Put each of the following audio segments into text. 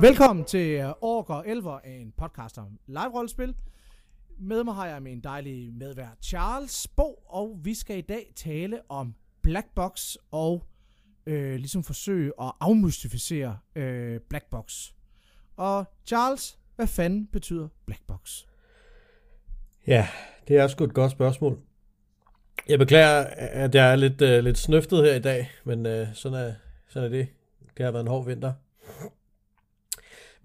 Velkommen til øh, Orker Elver, en podcast om live-rollespil. Med mig har jeg min dejlige medvært Charles Bo, og vi skal i dag tale om Black Box og øh, ligesom forsøge at afmystificere øh, Black Box. Og Charles, hvad fanden betyder Black Box? Ja, det er sgu et godt spørgsmål. Jeg beklager, at jeg er lidt, øh, lidt snøftet her i dag, men øh, sådan, er, sådan er det. Det har været en hård vinter.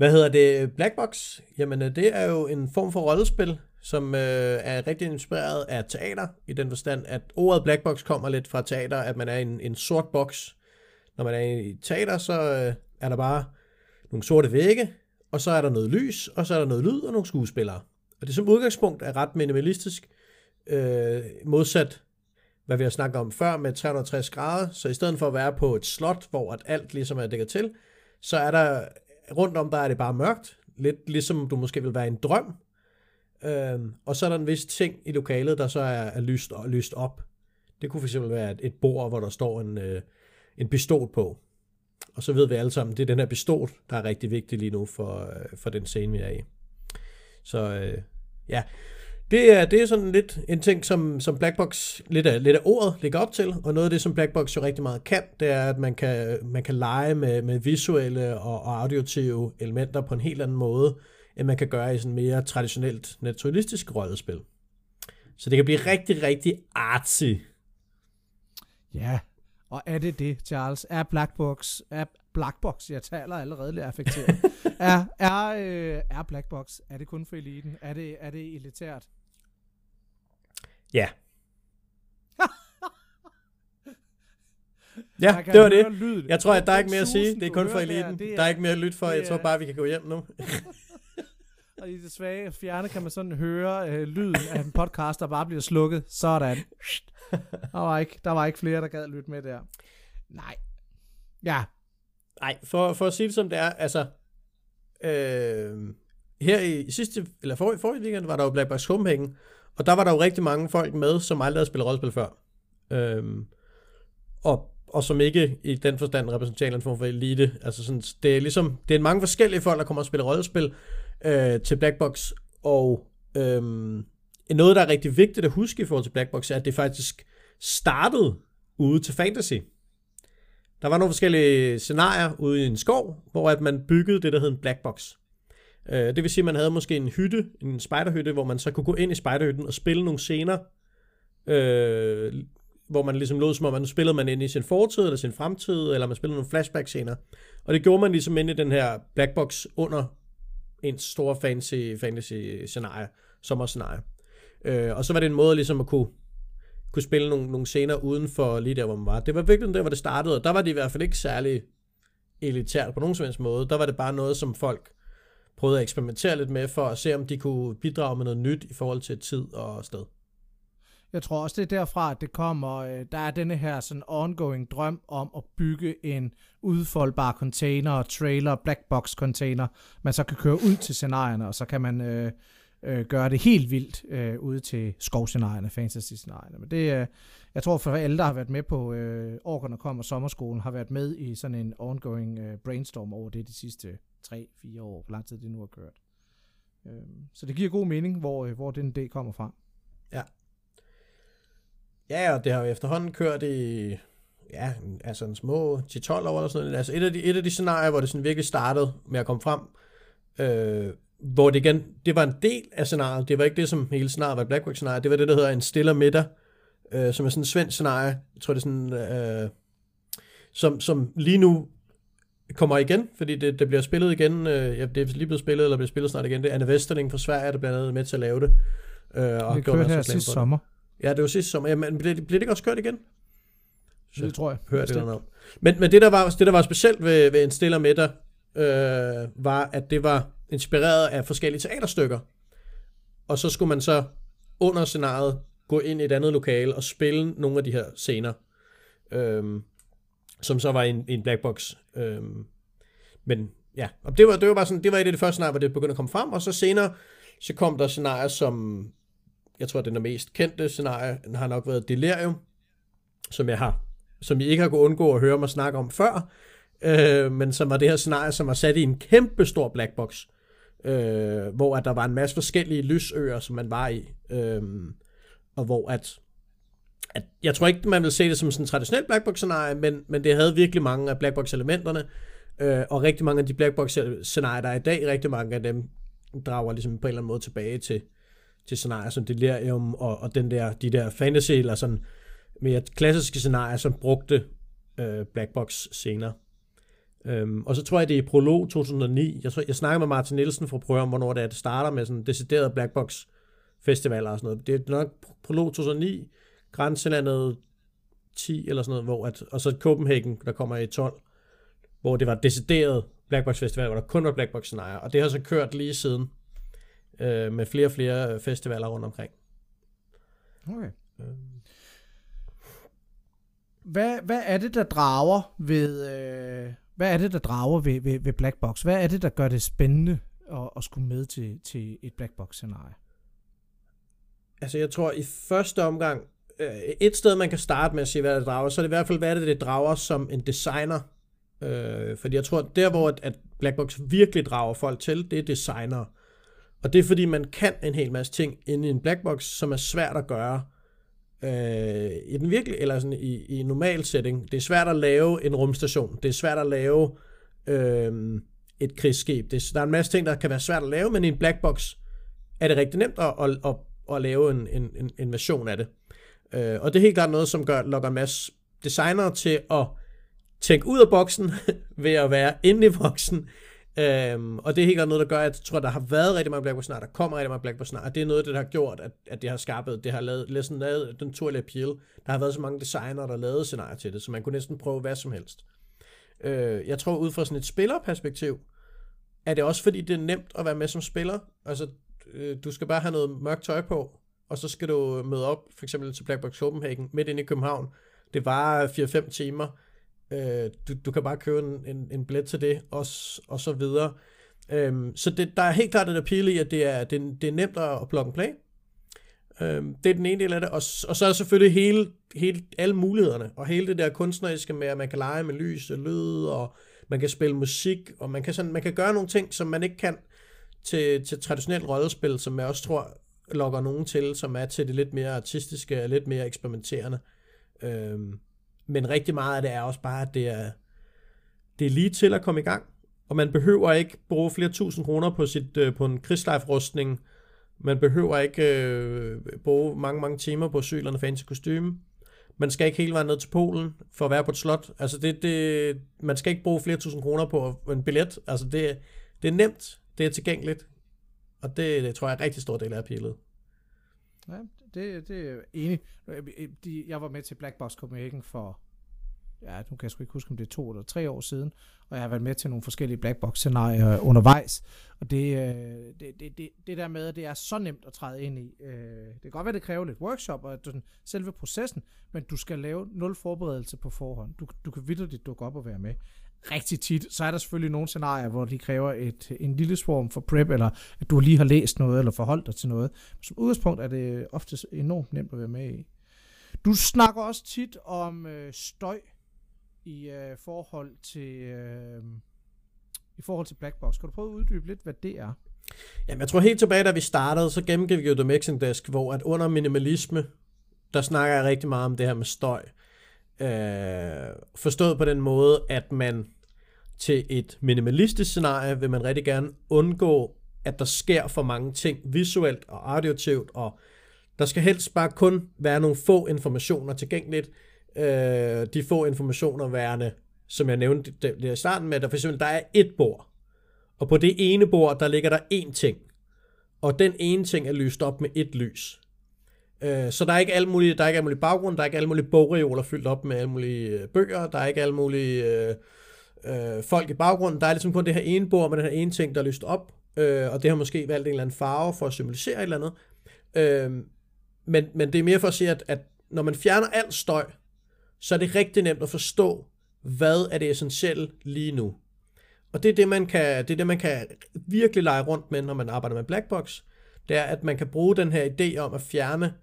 Hvad hedder det? Black Box? Jamen, øh, det er jo en form for rollespil, som øh, er rigtig inspireret af teater, i den forstand, at ordet Black Box kommer lidt fra teater, at man er en, en sort boks. Når man er i teater, så øh, er der bare nogle sorte vægge, og så er der noget lys, og så er der noget lyd og nogle skuespillere. Og det som udgangspunkt er ret minimalistisk, øh, modsat hvad vi har snakket om før med 360 grader, så i stedet for at være på et slot, hvor at alt ligesom er dækket til, så er der rundt om der er det bare mørkt, lidt ligesom du måske vil være i en drøm, øh, og så er der en vis ting i lokalet, der så er, er lyst, lyst op. Det kunne fx være et, et bord, hvor der står en, øh, en pistol på. Og så ved vi alle sammen, det er den her pistol, der er rigtig vigtig lige nu for, øh, for den scene, vi er i. Så øh, ja, det er, det er sådan lidt en ting, som, som Blackbox lidt af, lidt af ordet ligger op til, og noget af det, som Blackbox jo rigtig meget kan, det er, at man kan, man kan lege med, med visuelle og, og auditive elementer på en helt anden måde, end man kan gøre i sådan mere traditionelt naturalistisk rollespil. Så det kan blive rigtig, rigtig artsy. Ja, og er det det, Charles? Er Blackbox, er Blackbox, jeg taler allerede lidt affekteret, er, er, øh, er Blackbox, er det kun for eliten? Er det, er det elitært? Ja. ja, det var det. Lyd. Jeg tror, at der er ikke mere at sige. Det er kun for eliten. Der, er, der er ikke mere at lytte for. Jeg tror bare, vi kan gå hjem nu. og i det svage fjerne kan man sådan høre øh, lyden af en podcast, der bare bliver slukket. Sådan. Der var ikke, der var ikke flere, der gad lytte med der. Nej. Ja. Nej, for, for at sige det som det er, altså, øh, her i, sidste, eller for, forrige weekend, var der jo Black Box Copenhagen, og der var der jo rigtig mange folk med, som aldrig havde spillet rollespil før. Øhm, og, og som ikke i den forstand repræsenterer en form for elite. Altså sådan, det er ligesom, det er mange forskellige folk, der kommer og spiller rollespil øh, til Blackbox, og øhm, noget, der er rigtig vigtigt at huske i forhold til Blackbox, er, at det faktisk startede ude til Fantasy. Der var nogle forskellige scenarier ude i en skov, hvor at man byggede det, der hed en Blackbox. Øh, det vil sige, at man havde måske en hytte, en spiderhytte, hvor man så kunne gå ind i spiderhytten og spille nogle scener, øh, hvor man ligesom lod som om, at nu spillede man ind i sin fortid eller sin fremtid, eller man spillede nogle flashback-scener. Og det gjorde man ligesom ind i den her blackbox under en stor fancy, fantasy-scenarie, sommerscenarie. Øh, og så var det en måde ligesom at kunne, kunne spille nogle, nogle scener uden for lige der, hvor man var. Det var virkelig der, hvor det startede, og der var det i hvert fald ikke særlig elitært på nogen som helst måde. Der var det bare noget, som folk prøvede at eksperimentere lidt med, for at se, om de kunne bidrage med noget nyt i forhold til tid og sted. Jeg tror også, det er derfra, at det kommer. Øh, der er denne her sådan ongoing drøm om at bygge en udfoldbar container, trailer, black box container, man så kan køre ud til scenarierne, og så kan man øh, øh, gøre det helt vildt øh, ude til skovscenarierne, fantasy-scenarierne. Men det, øh, jeg tror for alle, der har været med på øh, Orkerne kommer sommerskolen, har været med i sådan en ongoing øh, brainstorm over det de sidste 3-4 år, hvor lang tid det nu har kørt. Øh, så det giver god mening, hvor, øh, hvor den idé kommer fra. Ja. Ja, og det har jo efterhånden kørt i, ja, altså en små 10-12 år eller sådan noget. Altså et af, de, et af de scenarier, hvor det sådan virkelig startede med at komme frem, øh, hvor det igen, det var en del af scenariet, det var ikke det, som hele scenariet var Blackbox scenarie, det var det, der hedder en stille middag, øh, som er sådan en svensk scenarie, jeg tror det er sådan, øh, som, som lige nu kommer igen, fordi det, det bliver spillet igen. Øh, ja, det er lige blevet spillet, eller bliver spillet snart igen. Det er Anne Vesterling fra Sverige, der blandt andet med til at lave det. Øh, og det kørte her sidste sommer. Ja, det var sidste sommer. Ja, men bliver, bliver det ikke også kørt igen? Så det tror jeg. Hører det noget Men, men det, der var, det, der var specielt ved, ved en stille middag, øh, var, at det var inspireret af forskellige teaterstykker. Og så skulle man så under scenariet gå ind i et andet lokale og spille nogle af de her scener. øhm, som så var en, en black box. Øhm, men ja, og det var, det var bare sådan, det var et af de første scenarier, hvor det begyndte at komme frem, og så senere, så kom der scenarier, som, jeg tror, den er mest kendte scenarie, har nok været Delirium, som jeg har, som I ikke har kunnet undgå at høre mig snakke om før, øh, men som var det her scenarie, som var sat i en kæmpe stor black box, øh, hvor at der var en masse forskellige lysøer, som man var i, øh, og hvor at, at, jeg tror ikke, man vil se det som sådan en traditionel black box scenarie, men, men det havde virkelig mange af black box elementerne, øh, og rigtig mange af de black box scenarier, der er i dag, rigtig mange af dem drager ligesom på en eller anden måde tilbage til, til scenarier som Delirium og, og den der, de der fantasy eller sådan mere klassiske scenarier, som brugte øh, blackbox scener. Øhm, og så tror jeg, det er i Prolog 2009. Jeg, tror, jeg snakker med Martin Nielsen for at prøve om, hvornår det er, det starter med sådan decideret black box festivaler og sådan noget. Det er nok Prolog 2009, Grænselandet 10 eller sådan noget, hvor at, og så Copenhagen, der kommer i 12, hvor det var decideret Black Box Festival, hvor der kun var Black Box scenarier, og det har så kørt lige siden øh, med flere og flere festivaler rundt omkring. Okay. Øh. Hvad, hvad er det, der drager ved, øh, hvad er det, der drager ved, ved, ved Black Box? Hvad er det, der gør det spændende at, at skulle med til, til et Black Box scenarie? Altså jeg tror i første omgang, øh, et sted man kan starte med at sige, hvad det drager, så er det i hvert fald, hvad er det, det drager som en designer Øh, fordi jeg tror, der hvor at, at Blackbox virkelig drager folk til, det er designer. Og det er fordi, man kan en hel masse ting inde i en Black Box, som er svært at gøre øh, i den virkelig, eller sådan i, i normal setting. Det er svært at lave en rumstation. Det er svært at lave øh, et krigsskib. Det, der er en masse ting, der kan være svært at lave, men i en Blackbox er det rigtig nemt at, at, at, at lave en, en, en, en version af det. Øh, og det er helt klart noget, som gør, lokker en masse designere til at tænke ud af boksen ved at være inde i boksen. Øhm, og det er helt klart noget, der gør, at jeg tror, at der har været rigtig mange Black snart, der kommer rigtig mange Black snart, og det er noget, der har gjort, at, at det har skabt, det har lavet, næsten lavet den turlige appeal. Der har været så mange designer, der lavede scenarier til det, så man kunne næsten prøve hvad som helst. Øh, jeg tror, ud fra sådan et spillerperspektiv, er det også fordi, det er nemt at være med som spiller. Altså, øh, du skal bare have noget mørkt tøj på, og så skal du møde op, for eksempel til Black Box Copenhagen, midt inde i København. Det var 4-5 timer Øh, du, du kan bare købe en, en, en billet til det, og, og så videre. Øhm, så det, der er helt klart et appeal i, at det er, det, det er nemt at, at plug and play. Øhm, det er den ene del af det, og, og så er der selvfølgelig hele, hele, alle mulighederne, og hele det der kunstneriske med, at man kan lege med lys og lyd, og man kan spille musik, og man kan, sådan, man kan gøre nogle ting, som man ikke kan til, til traditionelt rollespil, som jeg også tror lokker nogen til, som er til det lidt mere artistiske og lidt mere eksperimenterende. Øhm, men rigtig meget af det er også bare, at det er, det er lige til at komme i gang. Og man behøver ikke bruge flere tusind kroner på, sit, øh, på en krigslife-rustning. Man behøver ikke øh, bruge mange, mange timer på cylerne fancy kostume. Man skal ikke hele vejen ned til Polen for at være på et slot. Altså det, det, man skal ikke bruge flere tusind kroner på en billet. Altså det, det er nemt, det er tilgængeligt. Og det, det tror jeg er en rigtig stor del af appealet. Ja, det, det er enig. Jeg var med til Black Box Copenhagen for, ja, nu kan jeg sgu ikke huske, om det er to eller tre år siden, og jeg har været med til nogle forskellige Black Box scenarier undervejs, og det, øh, det, det, det, det der med, at det er så nemt at træde ind i, øh, det kan godt være, det kræver lidt workshop og den, selve processen, men du skal lave nul forberedelse på forhånd. Du, du kan vidderligt dukke op og være med rigtig tit, så er der selvfølgelig nogle scenarier, hvor de kræver et, en lille form for prep, eller at du lige har læst noget, eller forholdt dig til noget. Som udgangspunkt er det ofte enormt nemt at være med i. Du snakker også tit om øh, støj i øh, forhold til øh, i forhold til Blackbox. Kan du prøve at uddybe lidt, hvad det er? Jamen, jeg tror helt tilbage, da vi startede, så gennemgik vi jo The Mixing Desk, hvor at under minimalisme, der snakker jeg rigtig meget om det her med støj. Øh, forstået på den måde, at man til et minimalistisk scenarie vil man rigtig gerne undgå, at der sker for mange ting visuelt og auditivt, og der skal helst bare kun være nogle få informationer tilgængeligt. Øh, de få informationer værende, som jeg nævnte der i starten med, der for eksempel der er et bord, og på det ene bord, der ligger der én ting, og den ene ting er lyst op med et lys. Øh, så der er ikke alle mulige, der er ikke alle mulige baggrund, der er ikke alle mulige bogreoler fyldt op med alle mulige øh, bøger, der er ikke alle mulige øh, øh, folk i baggrunden. Der er ligesom kun det her ene bord med den her ene ting, der er lyst op, øh, og det har måske valgt en eller anden farve for at symbolisere et eller andet. Øh, men, men det er mere for at sige, at, at når man fjerner alt støj, så er det rigtig nemt at forstå, hvad er det essentielle lige nu. Og det er det, man kan, det er det, man kan virkelig lege rundt med, når man arbejder med Blackbox. Det er, at man kan bruge den her idé om at fjerne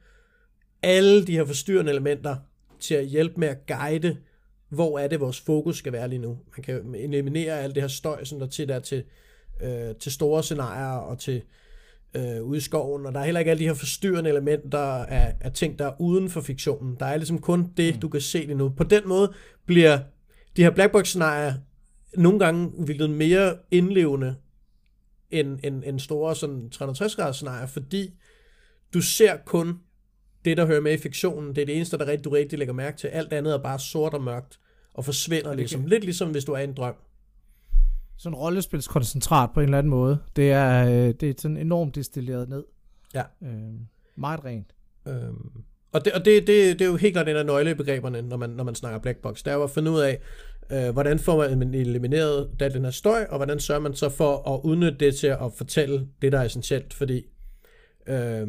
alle de her forstyrrende elementer til at hjælpe med at guide hvor er det, vores fokus skal være lige nu. Man kan eliminere alt det her støj, som der til er til, øh, til store scenarier og til øh, ude i skoven, og der er heller ikke alle de her forstyrrende elementer af, af ting, der er uden for fiktionen. Der er ligesom kun det, mm. du kan se lige nu. På den måde bliver de her blackbox-scenarier nogle gange vildt mere indlevende end, end, end store sådan 360 scenarier, fordi du ser kun det, der hører med i fiktionen. Det er det eneste, der rigtig, du rigtig lægger mærke til. Alt andet er bare sort og mørkt og forsvinder ligesom. Lidt ligesom hvis du er i en drøm. Sådan rollespilskoncentrat på en eller anden måde. Det er, øh, det er sådan enormt destilleret ned. Ja. Øh, meget rent. Øhm, og det, og det, det, det er jo helt klart en af nøglebegreberne, når man, når man snakker black box. Det er jo at finde ud af, øh, hvordan får man elimineret den her støj, og hvordan sørger man så for at udnytte det til at fortælle det, der er essentielt. Fordi, øh,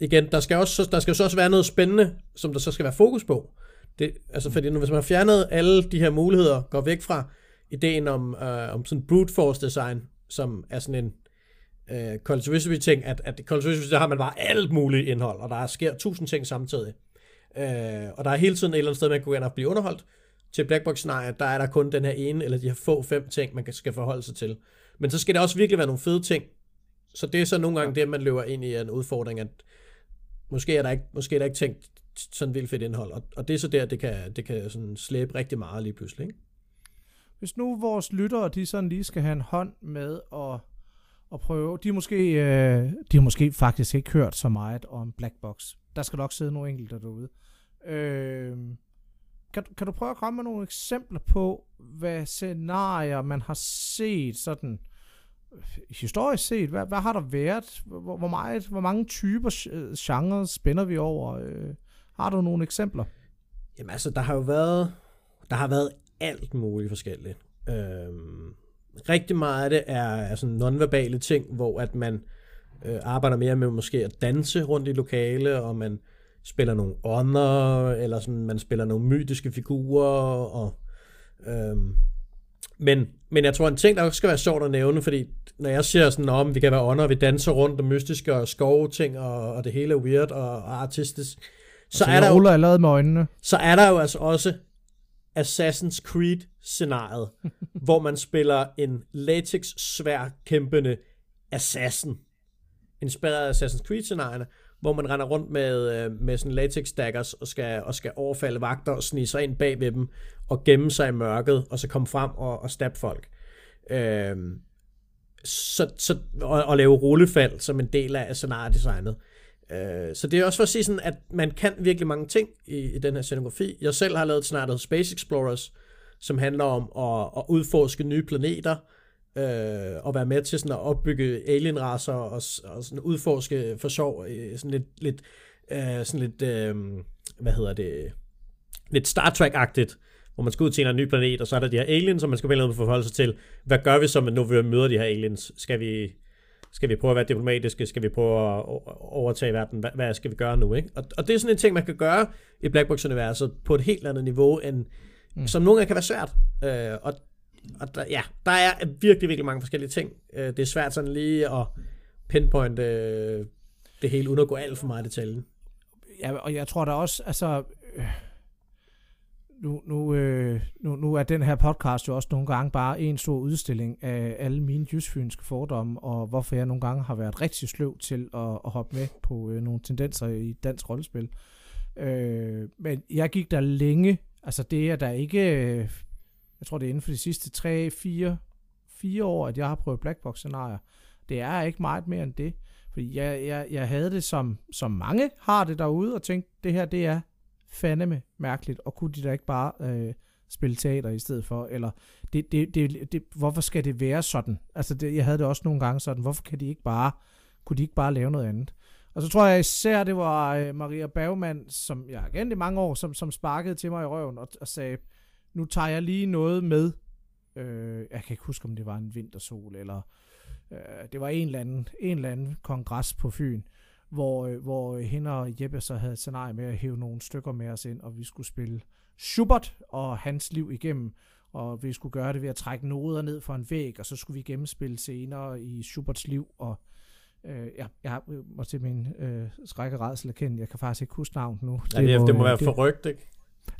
igen, der skal, også, der skal så også være noget spændende, som der så skal være fokus på. Det, altså fordi hvis man har fjernet alle de her muligheder, går væk fra ideen om, øh, om sådan brute force design, som er sådan en øh, Call ting, at, at Call der har man bare alt muligt indhold, og der sker tusind ting samtidig. Øh, og der er hele tiden et eller andet sted, man kan gå ind og blive underholdt. Til Blackbox scenarie, der er der kun den her ene, eller de her få fem ting, man skal forholde sig til. Men så skal der også virkelig være nogle fede ting. Så det er så nogle gange det, man løber ind i en udfordring, at måske er der ikke, måske er der ikke tænkt sådan vildt fedt indhold. Og, og det er så der, det kan, det kan sådan slæbe rigtig meget lige pludselig. Ikke? Hvis nu vores lyttere, de sådan lige skal have en hånd med og, og prøve, de måske, øh, de har måske faktisk ikke hørt så meget om Black Box. Der skal nok sidde nogle enkelte derude. Øh, kan, kan du prøve at komme med nogle eksempler på, hvad scenarier man har set sådan historisk set, hvad, hvad har der været? Hvor, hvor, meget, hvor mange typer øh, genre spænder vi over? Øh, har du nogle eksempler? Jamen altså, der har jo været, der har været alt muligt forskelligt. Øhm, rigtig meget af det er, er sådan nonverbale ting, hvor at man øh, arbejder mere med måske at danse rundt i lokale, og man spiller nogle ånder, eller sådan, man spiller nogle mytiske figurer, og øhm, men, men jeg tror, en ting, der også skal være sjovt at nævne, fordi når jeg siger sådan, om vi kan være ånder, vi danser rundt og mystiske og skove-ting, og, og det hele er weird og, og artistisk, så altså, er der jo, allerede med øjnene. Så er der jo altså også Assassin's Creed-scenariet, hvor man spiller en latex-svær kæmpende assassin, inspireret af Assassin's Creed-scenarierne, hvor man render rundt med, øh, med sådan latex daggers og skal, og skal overfalde vagter og snige sig ind bag ved dem og gemme sig i mørket og så komme frem og, og stabbe folk. Øhm, så, så, og, og lave rullefald som en del af scenariedesignet. Øh, så det er også for at sige sådan, at man kan virkelig mange ting i, i den her scenografi. Jeg selv har lavet et scenarie, Space Explorers, som handler om at, at udforske nye planeter, øh, og være med til sådan at opbygge alienraser og, og sådan udforske for sjov øh, sådan lidt, lidt, øh, sådan lidt øh, hvad hedder det, lidt Star Trek-agtigt, hvor man skal ud til en ny planet, og så er der de her aliens, som man skal vælge at forholde sig til. Hvad gør vi så, når vi møder de her aliens? Skal vi, skal vi prøve at være diplomatiske? Skal vi prøve at overtage verden? Hvad, hvad skal vi gøre nu? Ikke? Og, og det er sådan en ting, man kan gøre i Blackbox-universet på et helt andet niveau, end, mm. som nogle gange kan være svært. Øh, og og der, ja, der er virkelig, virkelig mange forskellige ting. Øh, det er svært sådan lige at pinpointe øh, det hele, uden at gå alt for meget i detaljen. Ja, og jeg tror da også, altså... Øh, nu, nu, øh, nu, nu er den her podcast jo også nogle gange bare en stor udstilling af alle mine jysfynske fordomme, og hvorfor jeg nogle gange har været rigtig sløv til at, at hoppe med på øh, nogle tendenser i dansk rollespil. Øh, men jeg gik der længe, altså det er der ikke øh, jeg tror det er inden for de sidste 3, 4, 4 år, at jeg har prøvet blackbox scenarier. Det er ikke meget mere end det. Fordi jeg, jeg, jeg havde det som, som mange har det derude, og tænkte, det her det er fandeme mærkeligt, og kunne de da ikke bare øh, spille teater i stedet for, eller det, det, det, det, hvorfor skal det være sådan? Altså det, jeg havde det også nogle gange sådan, hvorfor kan de ikke bare, kunne de ikke bare lave noget andet? Og så tror jeg især, det var øh, Maria Bergman, som jeg har kendt i mange år, som, som sparkede til mig i røven og, og sagde, nu tager jeg lige noget med. Øh, jeg kan ikke huske, om det var en vintersol, eller øh, det var en eller, anden, en eller anden kongres på Fyn, hvor, øh, hvor hende og Jeppe så havde et scenarie med at hæve nogle stykker med os ind, og vi skulle spille Schubert og hans liv igennem, og vi skulle gøre det ved at trække noder ned fra en væg, og så skulle vi gennemspille scener i Schuberts liv, og øh, ja, jeg må til min øh, skræk og redsel erkende, jeg kan faktisk ikke huske navnet nu. Det, ja, det, må, det må være forrygt, ikke?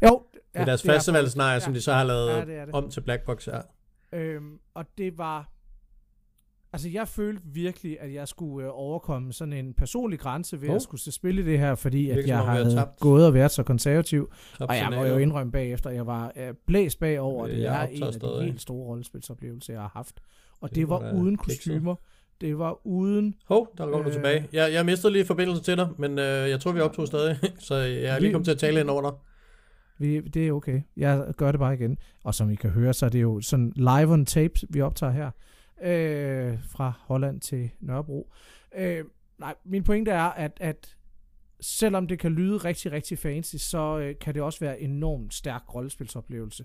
Jo, det er deres festivalsnegl, ja, som de så har lavet ja, det det. om til Black Box, ja. Øhm, og det var... Altså, jeg følte virkelig, at jeg skulle øh, overkomme sådan en personlig grænse ved oh. at skulle spille det her, fordi at jeg havde gået og været så konservativ. Top og jeg må jo indrømme bagefter, at jeg var øh, blæst bagover. Det, det er en af de helt store rollespilsoplevelser, jeg har haft. Og det, det var uden kostymer. Det var uden... Hov, der går øh, du tilbage. Jeg, jeg mistede lige forbindelsen til dig, men øh, jeg tror, vi optog stadig, så jeg er lige kommet til at tale ind over dig. Vi, det er okay. Jeg gør det bare igen. Og som I kan høre, så er det jo sådan live on tape, vi optager her. Øh, fra Holland til Nørrebro. Øh, nej, min pointe er, at, at selvom det kan lyde rigtig, rigtig fancy, så øh, kan det også være en enormt stærk rollespilsoplevelse.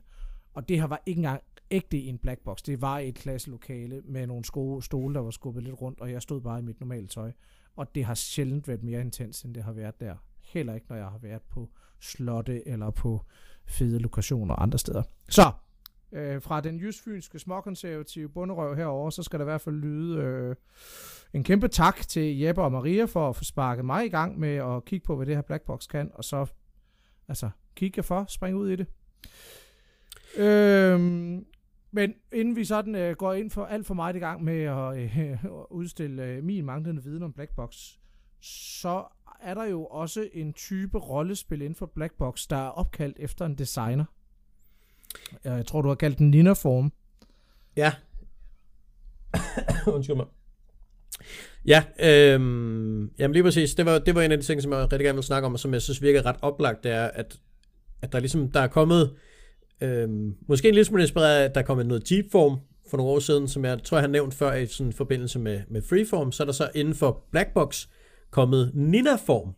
Og det her var ikke engang ægte i en black box. Det var et klasselokale med nogle sko, stole, der var skubbet lidt rundt, og jeg stod bare i mit normale tøj. Og det har sjældent været mere intens, end det har været der. Heller ikke, når jeg har været på slotte eller på fede lokationer andre steder. Så, øh, fra den jysfynske småkonservative bunderøv herover, så skal der i hvert fald lyde øh, en kæmpe tak til Jeppe og Maria for at få sparket mig i gang med at kigge på, hvad det her Blackbox kan, og så altså kigge for, springe ud i det. Øhm, men inden vi sådan øh, går ind for alt for meget i gang med at øh, udstille øh, min manglende viden om Blackbox, så er der jo også en type rollespil inden for Blackbox, der er opkaldt efter en designer. Jeg tror, du har kaldt den Nina Form. Ja. Undskyld mig. Ja, øhm, jamen lige præcis. Det var, det var en af de ting, som jeg rigtig gerne vil snakke om, og som jeg synes virker ret oplagt, det er, at, at der ligesom, der er kommet, øhm, måske en lille smule inspireret af, at der er kommet noget Jeep-form for nogle år siden, som jeg tror, jeg har nævnt før i sådan forbindelse med, med Freeform, så er der så inden for Blackbox, kommet Nina-form,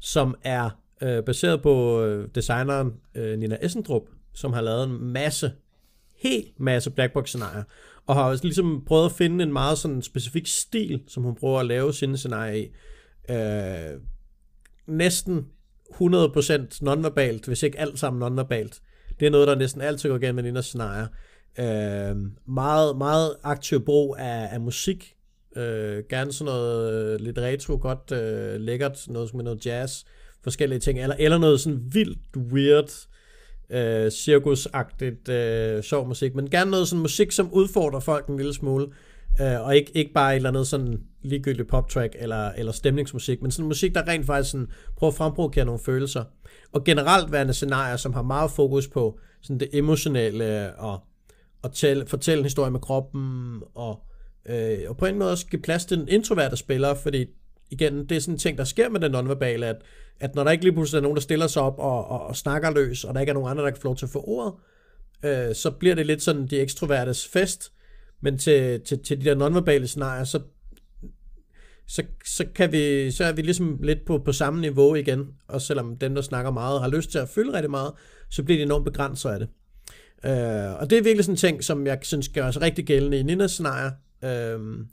som er øh, baseret på øh, designeren øh, Nina Essendrup, som har lavet en masse, helt masse blackbox-scenarier, og har også ligesom prøvet at finde en meget sådan specifik stil, som hun prøver at lave sine scenarier i. Øh, næsten 100% nonverbalt, hvis ikke alt sammen nonverbalt. Det er noget, der næsten altid går igennem med Ninas scenarier. Øh, meget, meget aktiv brug af, af musik, Øh, gerne sådan noget øh, lidt retro, godt øh, lækkert, noget med noget jazz, forskellige ting, eller, eller noget sådan vildt weird, øh, cirkusagtigt øh, sjov musik, men gerne noget sådan musik, som udfordrer folk en lille smule, øh, og ikke, ikke bare et eller andet sådan ligegyldigt poptrack eller, eller stemningsmusik, men sådan musik, der rent faktisk sådan prøver at fremprovokere nogle følelser. Og generelt værende scenarier, som har meget fokus på sådan det emotionelle og, og tæl, fortælle en historie med kroppen og Øh, og på en måde også give plads til den introverte spiller, fordi igen, det er sådan en ting, der sker med den nonverbale, at, at når der ikke lige pludselig er nogen, der stiller sig op og, og, og snakker løs, og der ikke er nogen andre, der kan få lov til at få ordet, øh, så bliver det lidt sådan de ekstrovertes fest, men til, til, til de der nonverbale scenarier, så, så, så, kan vi, så er vi ligesom lidt på, på samme niveau igen, og selvom dem, der snakker meget, har lyst til at fylde rigtig meget, så bliver de enormt begrænset af det. Øh, og det er virkelig sådan en ting, som jeg synes gør os rigtig gældende i Ninas scenarier, Øhm,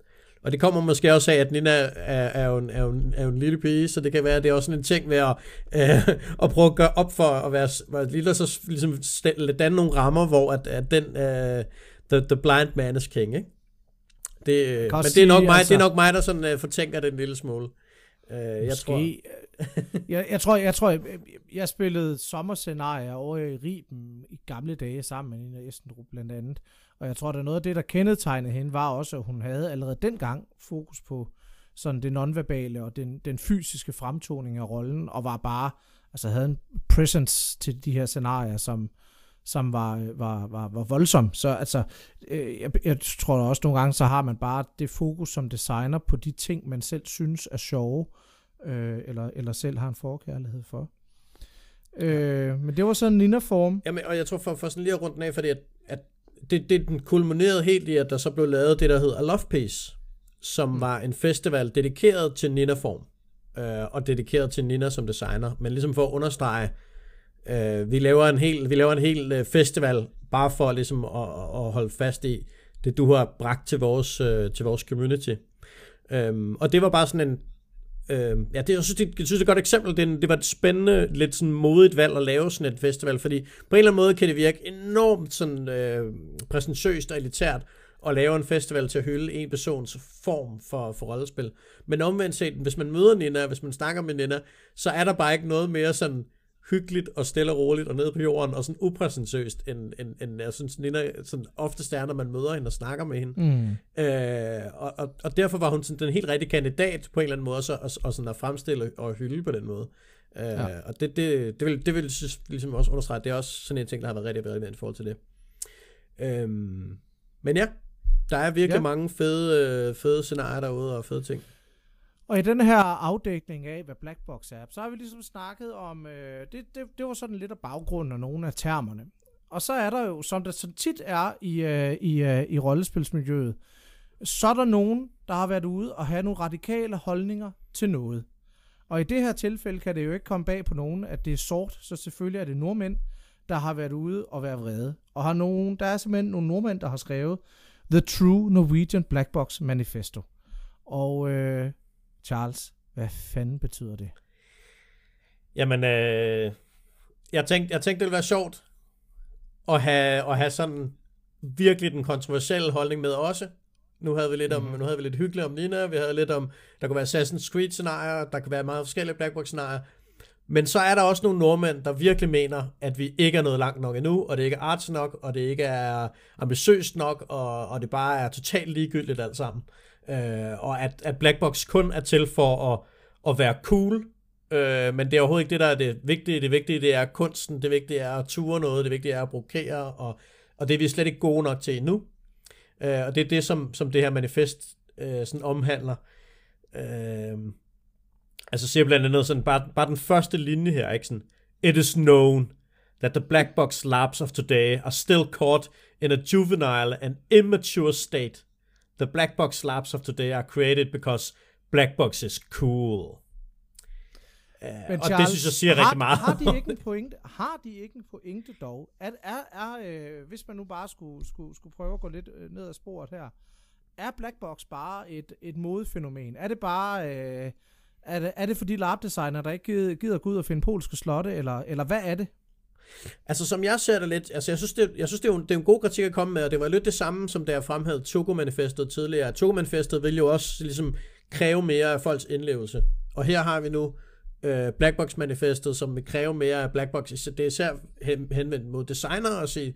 og det kommer måske også af, at Nina er, er, jo en, er, jo en, er jo en lille pige, så det kan være, at det er også sådan en ting med at, øh, at prøve at gøre op for at være, være lille, og så ligesom danne nogle rammer, hvor at, at den, øh, the, the blind man is king, ikke? Det, men det er, nok mig, altså, det er nok mig, der sådan uh, fortænker det en lille smule. Uh, jeg tror, jeg, jeg tror, jeg tror, jeg, jeg spillede sommerscenarier over i Riben i gamle dage sammen med Nina Estendrup blandt andet. Og jeg tror, at noget af det, der kendetegnede hende, var også, at hun havde allerede dengang fokus på sådan det nonverbale og den, den fysiske fremtoning af rollen, og var bare, altså havde en presence til de her scenarier, som, som var, var, var, var voldsom. Så altså, øh, jeg, jeg tror også nogle gange, så har man bare det fokus som designer på de ting, man selv synes er sjove, øh, eller, eller selv har en forkærlighed for. Øh, men det var sådan en Nina-form. Jamen, og jeg tror for, for sådan lige at runde den af, fordi at, at det, det den kulminerede helt i, at der så blev lavet det, der hed A Love Piece, som mm. var en festival dedikeret til Nina-form, øh, og dedikeret til Nina som designer, men ligesom for at understrege, øh, vi laver en hel, vi laver en hel øh, festival, bare for ligesom at, at holde fast i det, du har bragt til vores, øh, til vores community. Um, og det var bare sådan en, Øh, ja, det, jeg, synes, det, jeg synes, det er et godt eksempel. Det, det var et spændende, lidt sådan modigt valg at lave sådan et festival, fordi på en eller anden måde kan det virke enormt sådan øh, præsentøst og elitært at lave en festival til at hylde en persons form for, for rollespil. Men omvendt set, hvis man møder Nina, hvis man snakker med Nina, så er der bare ikke noget mere sådan hyggeligt og stille og roligt og nede på jorden, og sådan upræsentøst, end, end, end jeg synes, Nina sådan ofte stjerner, man møder hende og snakker med hende. Mm. Øh, og, og, og, derfor var hun sådan den helt rigtige kandidat på en eller anden måde, så, og, og sådan at fremstille og hylde på den måde. Øh, ja. Og det, det, det, vil, det vil ligesom også understrege, det er også sådan en ting, der har været rigtig relevant i forhold til det. Øhm, men ja, der er virkelig ja. mange fede, øh, fede scenarier derude og fede ting. Og i den her afdækning af, hvad Blackbox er, så har vi ligesom snakket om, øh, det, det, det var sådan lidt af baggrunden af nogle af termerne. Og så er der jo, som det så tit er i, øh, i, øh, i rollespilsmiljøet, så er der nogen, der har været ude og have nogle radikale holdninger til noget. Og i det her tilfælde kan det jo ikke komme bag på nogen, at det er sort, så selvfølgelig er det nordmænd, der har været ude og været vrede. Og har nogen, der er simpelthen nogle nordmænd, der har skrevet The True Norwegian Black Box Manifesto. Og øh, Charles, hvad fanden betyder det? Jamen, øh, jeg, tænkte, jeg tænkte, det ville være sjovt at have, at have sådan virkelig den kontroversielle holdning med også. Nu havde vi lidt om, mm. nu havde vi lidt hyggeligt om Nina, vi havde lidt om, der kunne være Assassin's Creed scenarier, der kunne være meget forskellige Black Box scenarier. Men så er der også nogle nordmænd, der virkelig mener, at vi ikke er nået langt nok endnu, og det ikke er arts nok, og det ikke er ambitiøst nok, og, og det bare er totalt ligegyldigt alt sammen. Øh, og at, at Blackbox kun er til for at, at være cool, øh, men det er overhovedet ikke det, der er det vigtige. Det vigtige, det er kunsten, det vigtige er at ture noget, det vigtige er at brokere, og, og det er vi slet ikke gode nok til endnu. Øh, og det er det, som, som det her manifest øh, sådan omhandler. Øh, altså siger blandt andet sådan, bare, bare den første linje her, ikke sådan, It is known that the black box labs of today are still caught in a juvenile and immature state. The black box labs of today are created because black box is cool. Uh, Men Charles, og det synes jeg siger har, rigtig meget. har de ikke en pointe, har de ikke en pointe dog? Er, er, er øh, hvis man nu bare skulle, skulle, skulle prøve at gå lidt øh, ned ad sporet her, er black box bare et, et modefænomen? Er det bare... Øh, er det, er det fordi labdesigner, der ikke gider, gider gå ud og finde polske slotte, eller, eller hvad er det? Altså som jeg ser det lidt, altså jeg synes, det, jeg synes det, er jo, det er en god kritik at komme med, og det var lidt det samme, som da jeg fremhævede Togo-manifestet tidligere. Togo-manifestet vil jo også ligesom kræve mere af folks indlevelse. Og her har vi nu øh, Blackbox-manifestet, som vil kræve mere af Blackbox. Det er især hen, henvendt mod designere og sige,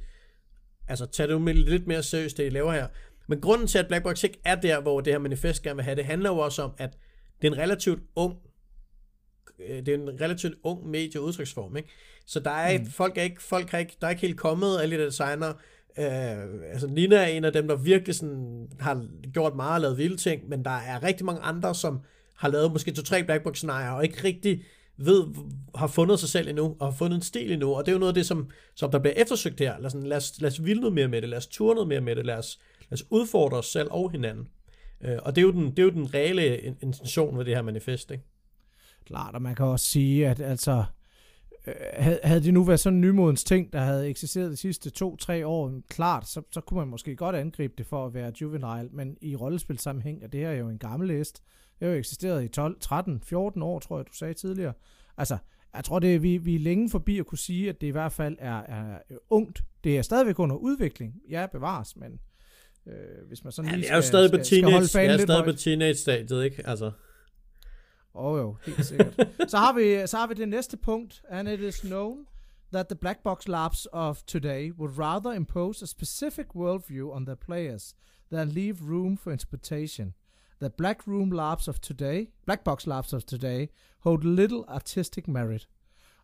altså tag det jo lidt mere seriøst, det I laver her. Men grunden til, at Blackbox ikke er der, hvor det her manifest gerne vil have, det handler jo også om, at det er en relativt ung øh, det er en relativt ung medieudtryksform, ikke? Så der er, mm. folk er ikke, folk er ikke, der er ikke helt kommet, alle de designer. Øh, altså Nina er en af dem, der virkelig sådan, har gjort meget og lavet vilde ting, men der er rigtig mange andre, som har lavet måske to-tre blackbox scenarier og ikke rigtig ved, har fundet sig selv endnu, og har fundet en stil endnu, og det er jo noget af det, som, som der bliver eftersøgt her. Lad os, lad, os, lad os vilde noget mere med det, lad os ture noget mere med det, lad os, lad os udfordre os selv og hinanden. Øh, og det er, jo den, det er jo den reelle intention ved det her manifest, ikke? Klart, og man kan også sige, at altså, øh, havde det nu været sådan en nymodens ting, der havde eksisteret de sidste to-tre år, klart, så, så kunne man måske godt angribe det for at være juvenile, men i rollespilsammenhæng er det her jo en gammel list. Det har jo eksisteret i 12, 13, 14 år, tror jeg, du sagde tidligere. Altså, jeg tror, det er, vi, vi er længe forbi at kunne sige, at det i hvert fald er, er ungt. Det er stadigvæk under udvikling. Ja, bevares, men Øh, hvis man sådan ja, lige det er jo stadig på teenage, jeg er stadig på teenage-stadiet, ikke? Altså. Åh oh, jo, helt sikkert. så, har vi, så har vi det næste punkt, and it is known that the black box labs of today would rather impose a specific worldview on their players than leave room for interpretation. The black room labs of today, black box labs of today, hold little artistic merit.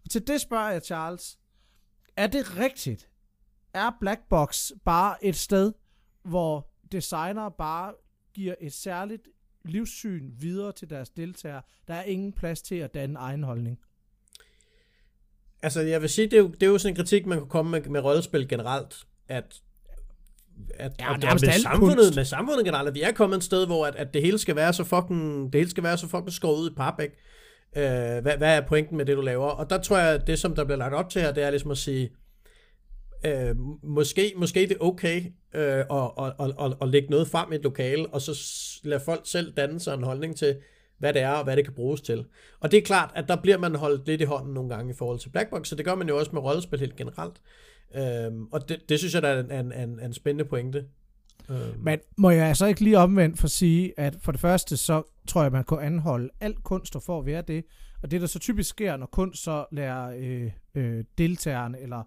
Og til det spørger jeg, Charles, er det rigtigt? Er Black Box bare et sted, hvor designer bare giver et særligt livssyn videre til deres deltagere. Der er ingen plads til at danne egen holdning. Altså, jeg vil sige, det er jo, det er jo sådan en kritik, man kan komme med, med rollespil generelt, at at, ja, at, at med, samfundet, med samfundet generelt, at vi er kommet et sted, hvor at, at det hele skal være så fucking, det hele skal være så fucking skåret ud i pap, ikke? Øh, hvad, hvad er pointen med det, du laver? Og der tror jeg, at det, som der bliver lagt op til her, det er ligesom at sige, øh, måske, måske det er okay øh, at, at, at, at, at lægge noget frem i et lokale, og så lade folk selv danne sig en holdning til, hvad det er, og hvad det kan bruges til. Og det er klart, at der bliver man holdt lidt i hånden nogle gange i forhold til Blackbox, så det gør man jo også med rollespil helt generelt. Øhm, og det, det synes jeg, der er en, en, en, en spændende pointe. Øhm. Men må jeg altså ikke lige omvendt for at sige, at for det første, så tror jeg, man kan anholde alt kunst for at være det. Og det, der så typisk sker, når kunst så lærer øh, øh, deltagerne eller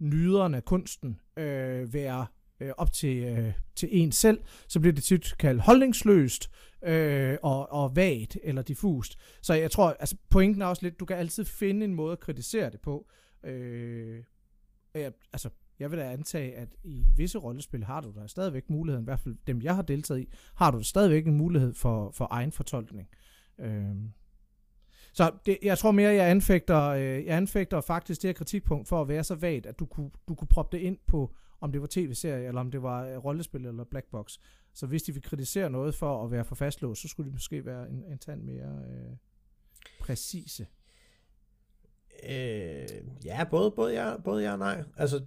nyderen af kunsten øh, være øh, op til, øh, til en selv, så bliver det tit kaldt holdningsløst øh, og, og vagt eller diffust. Så jeg tror, altså pointen er også lidt, du kan altid finde en måde at kritisere det på. Øh, jeg, altså, jeg vil da antage, at i visse rollespil har du da stadigvæk muligheden, i hvert fald dem jeg har deltaget i, har du da stadigvæk en mulighed for, for egen fortolkning. Øh, så det, jeg tror mere, jeg anfægter, øh, jeg anfægter faktisk det her kritikpunkt for at være så vagt, at du kunne, du kunne proppe det ind på, om det var tv-serie, eller om det var øh, rollespil eller black box. Så hvis de vil kritisere noget for at være for fastlåst, så skulle de måske være en, en tand mere øh, præcise. Øh, ja, både, både, ja, både ja og nej. Altså,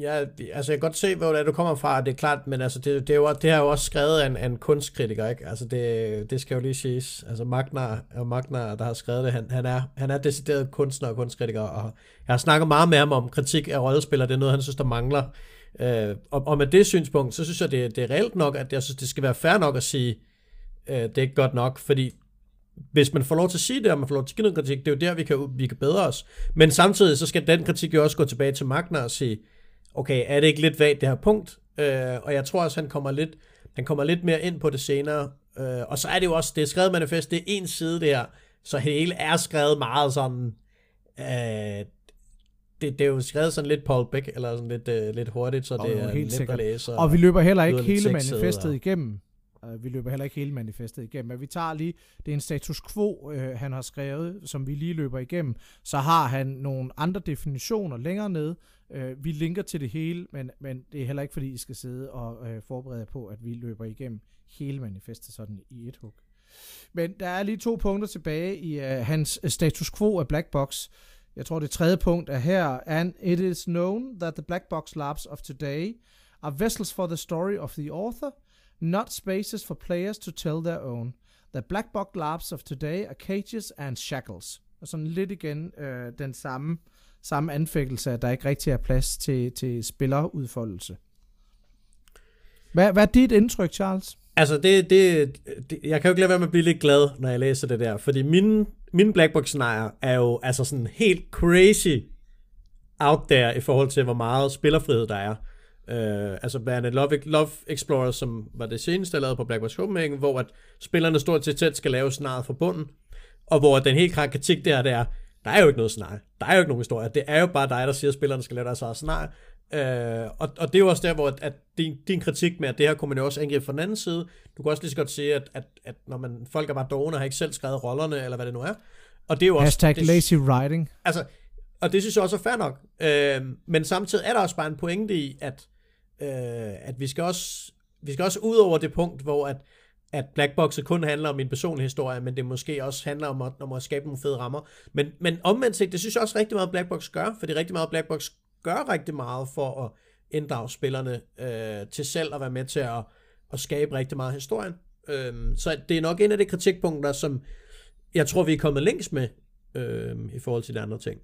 Ja, altså jeg kan godt se, hvor det er, du kommer fra, det er klart, men altså det, det, er, jo, det er jo også skrevet af en, af en kunstkritiker, ikke? Altså det, det skal jo lige siges. Altså Magnar, og Magnar, der har skrevet det, han, han, er, han er decideret kunstner og kunstkritiker, og jeg har snakket meget med ham om kritik af rollespillere, det er noget, han synes, der mangler. Øh, og, og med det synspunkt, så synes jeg, det, det er reelt nok, at jeg synes, det skal være fair nok at sige, øh, det er ikke godt nok, fordi hvis man får lov til at sige det, og man får lov til at give noget kritik, det er jo der, vi kan, vi kan bedre os. Men samtidig, så skal den kritik jo også gå tilbage til Magna og sige, okay, er det ikke lidt vagt det her punkt? Øh, og jeg tror også, han kommer lidt, han kommer lidt mere ind på det senere. Øh, og så er det jo også, det er skrevet manifest, det er en side der, så hele er skrevet meget sådan, øh, det, det er jo skrevet sådan lidt Paul Beck, eller sådan lidt, øh, lidt hurtigt, så det er helt let sikkert. at læse. Og, og vi løber heller ikke hele manifestet og... igennem. Uh, vi løber heller ikke hele manifestet igennem, men vi tager lige, det er en status quo, uh, han har skrevet, som vi lige løber igennem. Så har han nogle andre definitioner længere ned, Øh, vi linker til det hele, men, men det er heller ikke, fordi I skal sidde og øh, forberede på, at vi løber igennem hele manifestet sådan i et hug. Men der er lige to punkter tilbage i øh, hans øh, status quo af Black Box. Jeg tror, det tredje punkt er her. And it is known that the Black Box labs of today are vessels for the story of the author, not spaces for players to tell their own. The Black Box labs of today are cages and shackles. Og sådan lidt igen øh, den samme samme anfægtelse, at der ikke rigtig er plads til, til spillerudfoldelse. Hvad, hvad er dit indtryk, Charles? Altså, det, det, det, jeg kan jo ikke lade være med at blive lidt glad, når jeg læser det der, fordi mine, mine blackbox scenarier er jo altså sådan helt crazy out there i forhold til, hvor meget spillerfrihed der er. Uh, altså blandt andet Love, Love Explorer, som var det seneste, jeg lavede på Blackbox Copenhagen, hvor at spillerne stort set tæt skal lave scenariet fra bunden, og hvor den helt klare kritik der, det er, der er jo ikke noget scenarie. Der er jo ikke nogen historie. Det er jo bare dig, der siger, at spillerne skal lave deres eget scenarie. Øh, og, og det er jo også der, hvor at, at din, din kritik med, at det her kunne man jo også angribe fra den anden side. Du kan også lige så godt sige, at, at, at når man, folk er bare dogne og har ikke selv skrevet rollerne, eller hvad det nu er. Og det er jo også, Hashtag det, lazy writing. Altså, og det synes jeg også er fair nok. Øh, men samtidig er der også bare en pointe i, at, øh, at vi skal også vi skal også ud over det punkt, hvor at, at Blackbox kun handler om min personlige historie, men det måske også handler om at, om at skabe nogle fede rammer. Men, men omvendt set, det synes jeg også rigtig meget, Blackbox gør, for det er rigtig meget, Blackbox gør rigtig meget for at inddrage spillerne øh, til selv at være med til at, at skabe rigtig meget historien. Øh, så det er nok en af de kritikpunkter, som jeg tror, vi er kommet længst med øh, i forhold til de andre ting.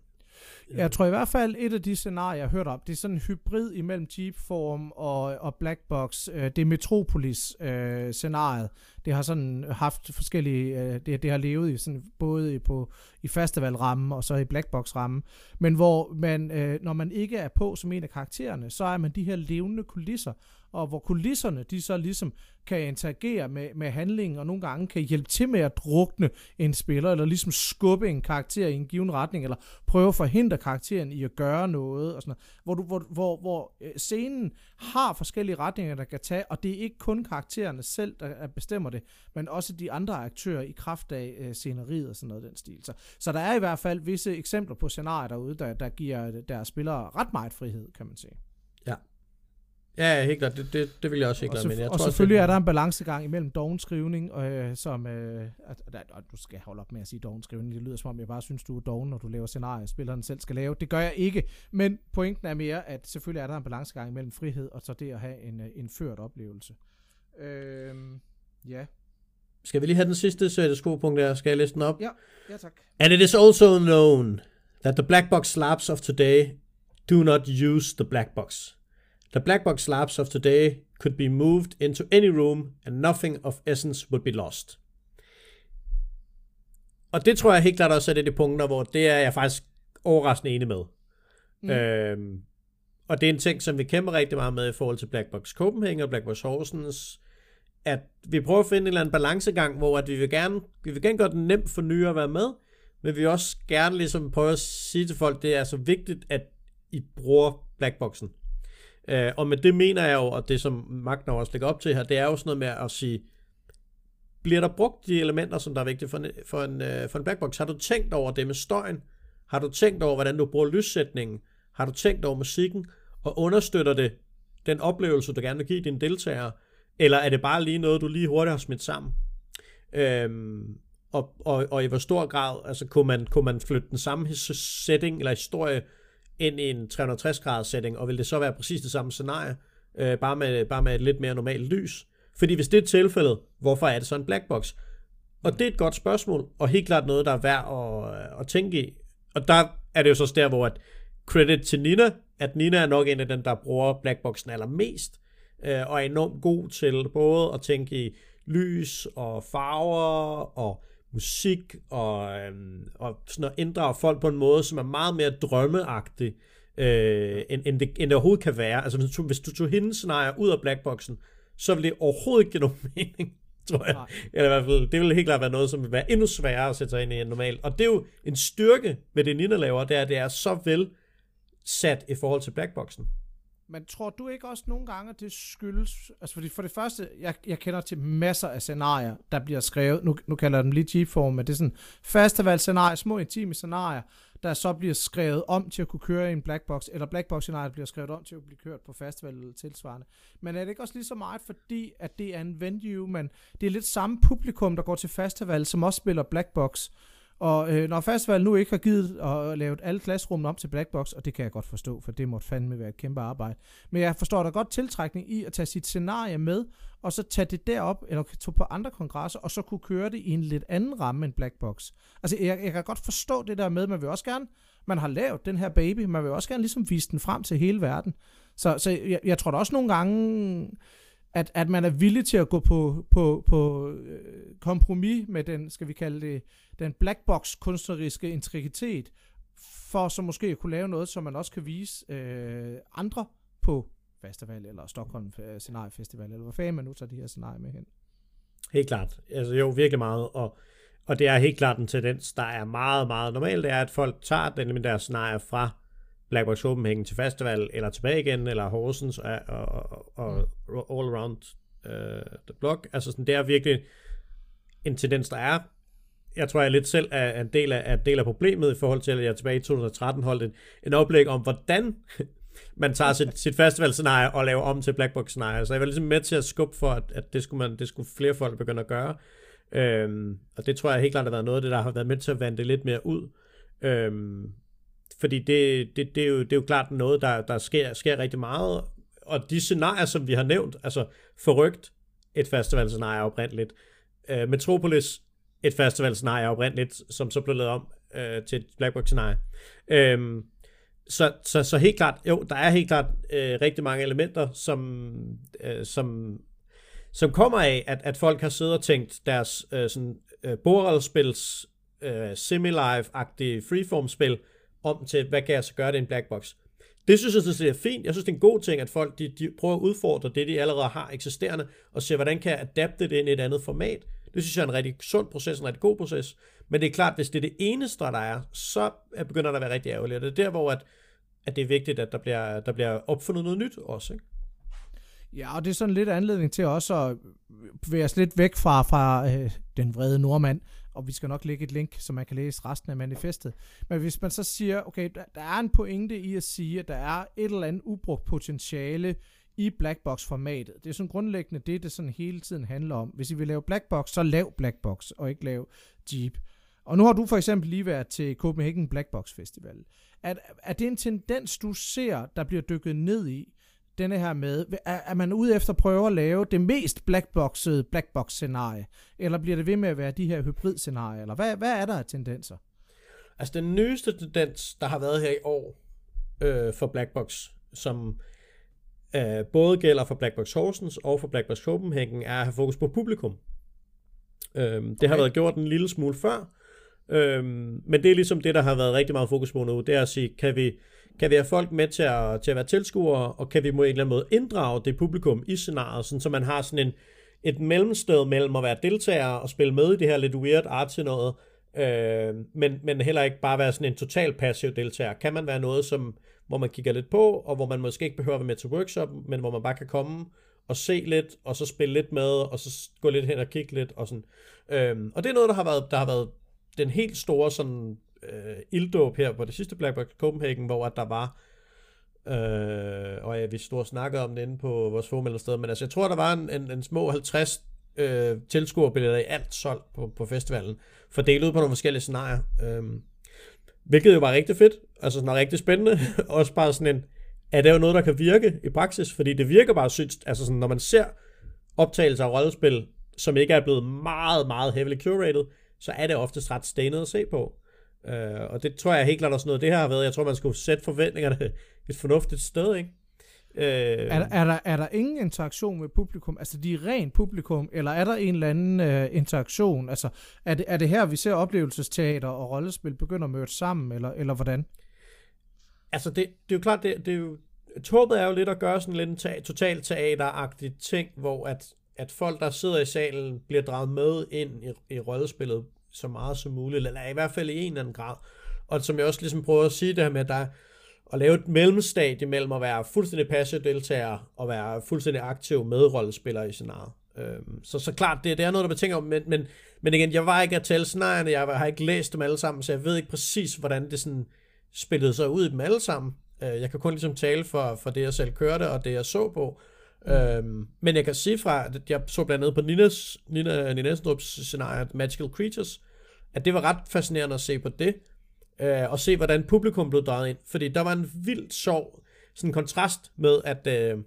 Jeg tror i hvert fald, et af de scenarier, jeg har hørt om, det er sådan en hybrid imellem Jeepform og, og Black Box. Øh, det er Metropolis-scenariet. Øh, det har sådan haft forskellige, øh, det, det har levet i sådan, både på, i festivalrammen og så i Black Box-rammen. Men hvor man, øh, når man ikke er på som en af karaktererne, så er man de her levende kulisser, og hvor kulisserne, de så ligesom kan interagere med, med handlingen, og nogle gange kan hjælpe til med at drukne en spiller, eller ligesom skubbe en karakter i en given retning, eller prøve at forhindre karakteren i at gøre noget, og sådan noget. Hvor, du, hvor, hvor, hvor øh, scenen har forskellige retninger, der kan tage, og det er ikke kun karaktererne selv, der bestemmer det, men også de andre aktører i kraft af øh, sceneriet og sådan noget den stil. Så, så der er i hvert fald visse eksempler på scenarier derude, der, der giver øh, deres spillere ret meget frihed, kan man sige. Ja, helt klart. Det, det, det vil jeg også helt klart mene. Jeg og tror selvfølgelig også, er der en balancegang imellem dovenskrivning, øh, som... Øh, at, at, at, du skal holde op med at sige dovenskrivning. Det lyder som om, jeg bare synes, du er doven, når du laver scenarier, spilleren selv skal lave. Det gør jeg ikke. Men pointen er mere, at selvfølgelig er der en balancegang imellem frihed og så det at have en, øh, en ført oplevelse. Øh, ja. Skal vi lige have den sidste sætteskopunkt der? Skal jeg læse den op? Ja, ja tak. And it is also known that the black box slabs of today do not use the black box. The black box labs of today could be moved into any room, and nothing of essence would be lost. Og det tror jeg helt klart også er det de punkter, hvor det er jeg faktisk overraskende enig med. Mm. Øhm, og det er en ting, som vi kæmper rigtig meget med i forhold til Black Box Copenhagen og Black Box Horsens, at vi prøver at finde en eller anden balancegang, hvor at vi vil gerne, vi vil gerne gøre det nemt for nye at være med, men vi vil også gerne ligesom prøve at sige til folk, det er så vigtigt, at I bruger Blackboxen. Øh, og med det mener jeg jo, og det som Magna også lægger op til her, det er jo sådan noget med at sige, bliver der brugt de elementer, som der er vigtige for en, for en, øh, for en blackbox? Har du tænkt over det med støjen? Har du tænkt over, hvordan du bruger lyssætningen? Har du tænkt over musikken? Og understøtter det den oplevelse, du gerne vil give dine deltagere? Eller er det bare lige noget, du lige hurtigt har smidt sammen? Øhm, og, og, og i hvor stor grad altså, kunne, man, kunne man flytte den samme setting eller historie ind i en 360-graders setting, og vil det så være præcis det samme scenarie, øh, bare, med, bare med et lidt mere normalt lys? Fordi hvis det er tilfældet, hvorfor er det så en black box? Og det er et godt spørgsmål, og helt klart noget, der er værd at, øh, at tænke i. Og der er det jo så der, hvor at credit til Nina, at Nina er nok en af dem, der bruger blackboxen allermest, øh, og er enormt god til både at tænke i lys og farver og musik og, øhm, og sådan at inddrage folk på en måde, som er meget mere drømmeagtig, øh, end, end, det, end det overhovedet kan være. Altså hvis du, hvis du tog hendes scenarier ud af blackboxen, så ville det overhovedet ikke give nogen mening, tror jeg. Nej. Eller i hvert fald, det ville helt klart være noget, som vil være endnu sværere at sætte sig ind i en normal. Og det er jo en styrke med det, Nina laver, det er, at det er så vel sat i forhold til blackboxen. Men tror du ikke også nogle gange, at det skyldes... Altså fordi for det første, jeg, jeg kender til masser af scenarier, der bliver skrevet... Nu, nu kalder jeg dem lige G-form, men det er sådan festivalscenarier, små intime scenarier, der så bliver skrevet om til at kunne køre i en blackbox, eller blackbox scenarier bliver skrevet om til at blive kørt på festival eller tilsvarende. Men er det ikke også lige så meget, fordi at det er en venue, men det er lidt samme publikum, der går til festival, som også spiller blackbox, og øh, når festival nu ikke har givet at lave alle klasserummene om til Blackbox, og det kan jeg godt forstå, for det måtte fandme være et kæmpe arbejde. Men jeg forstår da godt tiltrækning i at tage sit scenarie med, og så tage det derop, eller tage på andre kongresser, og så kunne køre det i en lidt anden ramme end Blackbox. Altså, jeg, jeg kan godt forstå det der med, man vil også gerne, man har lavet den her baby, man vil også gerne ligesom vise den frem til hele verden. Så, så jeg, jeg tror da også nogle gange, at, at man er villig til at gå på, på, på øh, kompromis med den, skal vi kalde det, den black box kunstneriske integritet, for så måske at kunne lave noget, som man også kan vise øh, andre på festival, eller Stockholm øh, Scenarie Festival, eller hvor fanden man nu tager de her scenarier med hen. Helt klart. Altså jo, virkelig meget. Og, og det er helt klart en tendens, der er meget, meget normalt, det er, at folk tager den der scenarier fra Black Box Copenhagen til festival, eller tilbage igen, eller Horsens, og, og, og, og all around uh, the block. Altså sådan, det er virkelig en tendens, der er. Jeg tror, jeg lidt selv er en del af, en del af problemet i forhold til, at jeg tilbage i 2013 holdt en, en oplæg om, hvordan man tager sit, sit festivalscenarie og laver om til Black Box scenarie. Så jeg var ligesom med til at skubbe for, at, at det, skulle man, det skulle flere folk begynde at gøre. Øhm, og det tror jeg helt klart har været noget af det, der har været med til at vande det lidt mere ud. Øhm, fordi det, det, det, er jo, det er jo klart noget, der, der sker, sker rigtig meget. Og de scenarier, som vi har nævnt, altså forrygt et festivalscenarie oprindeligt, øh, Metropolis et festivalscenarie oprindeligt, som så blev lavet om øh, til et Black scenarie. Øh, så, så, så helt klart, jo, der er helt klart øh, rigtig mange elementer, som, øh, som, som kommer af, at, at folk har siddet og tænkt deres øh, sådan, øh, bordrollespils øh, semi-live-agtige freeform-spil om til, hvad kan jeg så gøre det er en black box. Det synes jeg det er fint. Jeg synes, det er en god ting, at folk de, de prøver at udfordre det, de allerede har eksisterende, og se, hvordan kan jeg adapte det ind i et andet format. Det synes jeg er en rigtig sund proces, en rigtig god proces. Men det er klart, hvis det er det eneste, der er, så begynder der at være rigtig ærgerligt. Og det er der, hvor at, at det er vigtigt, at der bliver, der bliver opfundet noget nyt også. Ikke? Ja, og det er sådan lidt anledning til også at bevæge os lidt væk fra, fra øh, den vrede nordmand, og vi skal nok lægge et link, så man kan læse resten af manifestet. Men hvis man så siger, okay, der, der er en pointe i at sige, at der er et eller andet ubrugt potentiale i blackbox-formatet. Det er sådan grundlæggende det, det sådan hele tiden handler om. Hvis I vil lave blackbox, så lav blackbox, og ikke lav Jeep. Og nu har du for eksempel lige været til Copenhagen Blackbox Festival. Er, er det en tendens, du ser, der bliver dykket ned i, denne her med, er, er man ude efter at prøve at lave det mest blackboxede blackbox-scenarie, eller bliver det ved med at være de her hybrid-scenarier, eller hvad, hvad er der af tendenser? Altså den nyeste tendens, der har været her i år øh, for Blackbox, som øh, både gælder for Black Box Horsens og for Black Box Copenhagen, er at have fokus på publikum. Øhm, det okay. har været gjort en lille smule før, øhm, men det er ligesom det, der har været rigtig meget fokus på nu, det er at sige, kan vi, kan vi have folk med til at, til at være tilskuere, og kan vi på en eller anden måde inddrage det publikum i scenariet, sådan, så man har sådan en, et mellemsted mellem at være deltager og spille med i det her lidt weird art til noget, øh, men, men heller ikke bare være sådan en total passiv deltager. Kan man være noget, som, hvor man kigger lidt på, og hvor man måske ikke behøver at være med til workshop, men hvor man bare kan komme og se lidt, og så spille lidt med, og så gå lidt hen og kigge lidt, og sådan. Øhm, og det er noget, der har været, der har været den helt store sådan øh, ilddåb her på det sidste Black Box Copenhagen, hvor at der var Øh, og ja, vi stod og snakkede om det inde på vores forum eller sted, men altså, jeg tror, der var en, en, en små 50 øh, tilskuerbilletter i alt solgt på, på festivalen, fordelt ud på nogle forskellige scenarier. Øh, hvilket jo var rigtig fedt, altså sådan rigtig spændende, også bare sådan en, er det jo noget, der kan virke i praksis, fordi det virker bare sygt, altså sådan, når man ser optagelser af rollespil, som ikke er blevet meget, meget heavily curated, så er det oftest ret stenet at se på. Uh, og det tror jeg helt klart også noget, det her har været. Jeg tror, man skulle sætte forventningerne et fornuftigt sted, ikke? Uh, er, der, er, der, er der ingen interaktion med publikum? Altså, de er ren publikum, eller er der en eller anden uh, interaktion? Altså, er det, er det her, vi ser oplevelsesteater og rollespil begynder at møde sammen, eller, eller hvordan? Altså, det, det er jo klart, det, det er jo, Tåbet er jo lidt at gøre sådan lidt en ta- totalt teateragtig ting, hvor at, at folk, der sidder i salen, bliver draget med ind i, i rollespillet så meget som muligt, eller i hvert fald i en eller anden grad. Og som jeg også ligesom prøver at sige det her med, at der at lave et mellemstadie mellem at være fuldstændig passiv deltager og være fuldstændig aktiv medrollespiller i scenariet. Øhm, så, så klart, det, det er noget, der betænker om, men, men, men igen, jeg var ikke at tælle scenarierne, jeg har ikke læst dem alle sammen, så jeg ved ikke præcis, hvordan det sådan spillede sig ud i dem alle sammen. Øh, jeg kan kun ligesom tale for, for det, jeg selv kørte, og det, jeg så på. Mm. Øhm, men jeg kan sige fra, at jeg så blandt andet på Ninas, Nina, Nina scenarie, Magical Creatures, at det var ret fascinerende at se på det, øh, og se, hvordan publikum blev drejet ind. Fordi der var en vildt sjov sådan en kontrast med, at, øh,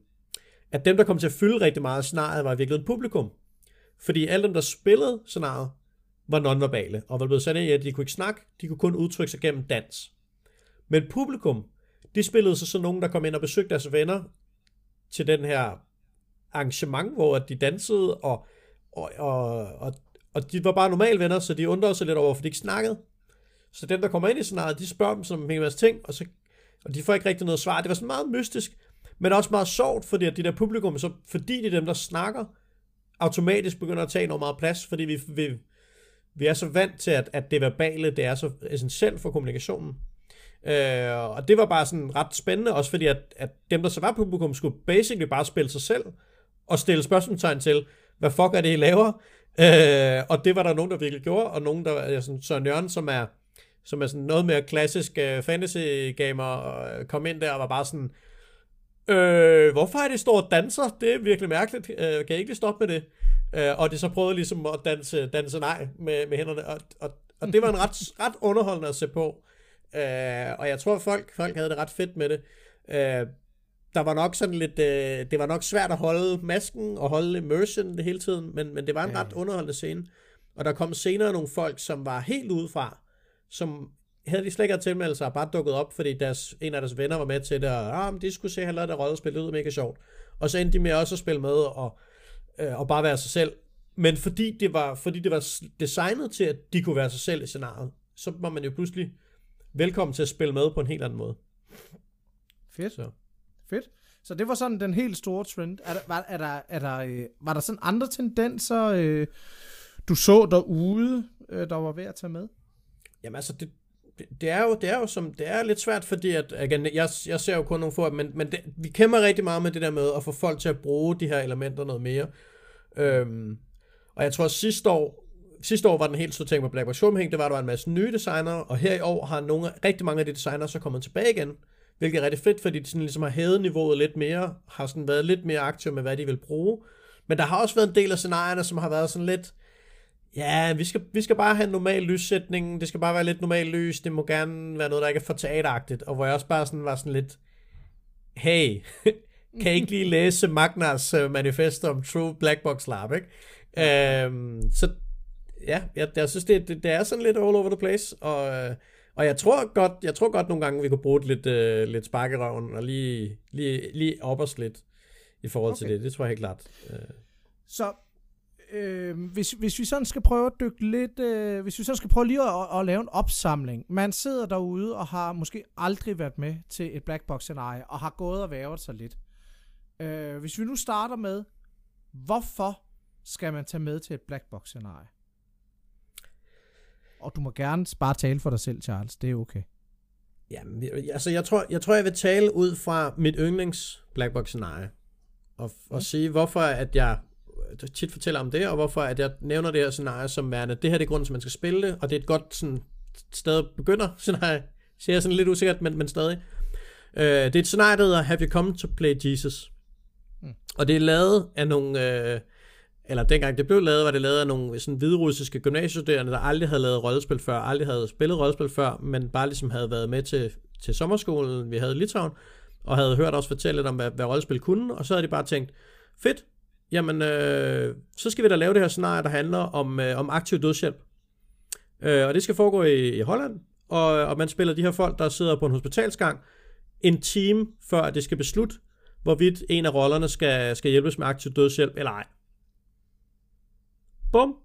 at dem, der kom til at fylde rigtig meget af scenariet, var virkelig et publikum. Fordi alle dem, der spillede scenariet, var nonverbale, og var blevet sat ind i, at de kunne ikke snakke, de kunne kun udtrykke sig gennem dans. Men publikum, de spillede så sådan nogen, der kom ind og besøgte deres venner til den her arrangement, hvor de dansede, og, og, og, og, og de var bare normale venner, så de undrede sig lidt over, for de ikke snakkede. Så dem, der kommer ind i scenariet, de spørger dem som en hel masse ting, og, så, og de får ikke rigtig noget svar. Det var sådan meget mystisk, men også meget sjovt, fordi at de der publikum, så, fordi de er dem, der snakker, automatisk begynder at tage noget meget plads, fordi vi, vi, vi er så vant til, at, at det verbale, det er så essentielt for kommunikationen. Øh, og det var bare sådan ret spændende, også fordi at, at dem, der så var publikum, skulle basically bare spille sig selv, og stille spørgsmålstegn til, hvad fuck er det, I laver? Øh, og det var der nogen, der virkelig gjorde, og nogen, der er sådan Søren Jørgen, som er, som er sådan noget mere klassisk uh, fantasy-gamer, og kom ind der og var bare sådan, øh, hvorfor er det står og danser? Det er virkelig mærkeligt. Øh, kan I ikke stoppe med det? Øh, og det så prøvede ligesom at danse, danse nej med, med hænderne, og, og, og det var en ret, ret underholdende at se på. Øh, og jeg tror, folk, folk havde det ret fedt med det. Øh, der var nok sådan lidt, øh, det var nok svært at holde masken og holde immersion det hele tiden, men, men det var en ja. ret underholdende scene. Og der kom senere nogle folk, som var helt udefra, som havde de slet ikke tilmeldt sig, bare dukket op, fordi deres, en af deres venner var med til det, og ah, de skulle se, han lavede det rollespil, det ud mega sjovt. Og så endte de med også at spille med, og, øh, og bare være sig selv. Men fordi det, var, fordi det var designet til, at de kunne være sig selv i scenariet, så var man jo pludselig velkommen til at spille med på en helt anden måde. Fedt. Så. Fedt. Så det var sådan den helt store trend. Er der, var, er der, er der, øh, var der sådan andre tendenser, øh, du så derude, øh, der var ved at tage med? Jamen altså, det, det, er jo, det er jo som, det er lidt svært, fordi at, igen, jeg, jeg ser jo kun nogle få, men, men det, vi kæmper rigtig meget med det der med at få folk til at bruge de her elementer noget mere. Øhm, og jeg tror, at sidste år, sidste år var den helt store ting med Black Box Copenhagen, det var, at der var en masse nye designer, og her i år har nogle, rigtig mange af de designer så kommet tilbage igen, hvilket er rigtig fedt, fordi de sådan ligesom har hævet niveauet lidt mere, har sådan været lidt mere aktive med, hvad de vil bruge. Men der har også været en del af scenarierne, som har været sådan lidt, ja, vi skal, vi skal bare have en normal lyssætning, det skal bare være lidt normal lys, det må gerne være noget, der ikke er for teateragtigt, og hvor jeg også bare sådan var sådan lidt, hey, kan I ikke lige læse Magnars uh, manifest om True Black Box Lab, ikke? Øhm, så ja, jeg, jeg synes, det, det, det er sådan lidt all over the place, og, øh, Og jeg tror godt, jeg tror godt nogle gange, vi kunne bruge lidt, øh, lidt spark i røven, og lige, lige, lige op os lidt i forhold okay. til det. Det tror jeg helt klart. Øh. Så øh, hvis, hvis vi sådan skal prøve at dykke lidt, øh, hvis vi sådan skal prøve lige at, at lave en opsamling. Man sidder derude og har måske aldrig været med til et black box scenarie og har gået og vævet sig lidt. Øh, hvis vi nu starter med, hvorfor skal man tage med til et black box scenarie? Og du må gerne bare tale for dig selv, Charles. Det er okay. Jamen, altså jeg tror, jeg tror, jeg vil tale ud fra mit yndlings black box scenarie. Og, og mm. sige, hvorfor at jeg tit fortæller om det, og hvorfor at jeg nævner det her scenarie som værende, det her det er grunden til, at man skal spille det, og det er et godt sådan, sted begynder scenarie, siger jeg sådan lidt usikkert, men, men stadig. Uh, det er et scenarie, der hedder Have You Come to Play Jesus? Mm. Og det er lavet af nogle, uh, eller dengang det blev lavet, var det lavet af nogle sådan hviderussiske gymnasiestuderende, der aldrig havde lavet rollespil før, aldrig havde spillet rollespil før, men bare ligesom havde været med til, til sommerskolen, vi havde i Litauen, og havde hørt os fortælle lidt om, hvad, hvad rollespil kunne, og så havde de bare tænkt, fedt, jamen øh, så skal vi da lave det her scenarie, der handler om, øh, om aktiv dødshjælp. Øh, og det skal foregå i, i Holland, og, og man spiller de her folk, der sidder på en hospitalsgang, en time før det skal beslutte, hvorvidt en af rollerne skal, skal hjælpes med aktiv dødshjælp eller ej. Bum.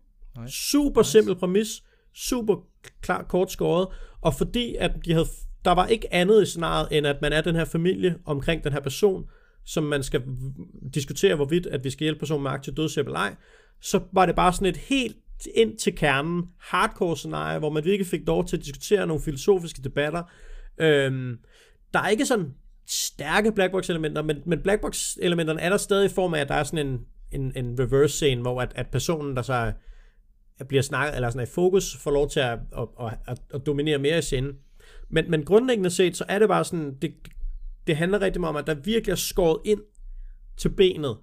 Nice. Super nice. simpel præmis, super klar kort skåret, og fordi at de havde, der var ikke andet i scenariet, end at man er den her familie omkring den her person, som man skal diskutere, hvorvidt at vi skal hjælpe personen med aktiv dødshjælp eller ej, så var det bare sådan et helt ind til kernen, hardcore scenarie, hvor man virkelig fik lov til at diskutere nogle filosofiske debatter. Øhm, der er ikke sådan stærke blackbox elementer, men, men blackbox elementerne er der stadig i form af, at der er sådan en, en, en reverse scene, hvor at, at personen, der så bliver snakket, eller sådan i fokus, får lov til at, at, at, at, at dominere mere i scenen. Men, men grundlæggende set, så er det bare sådan, det, det handler rigtig meget om, at der virkelig er skåret ind til benet.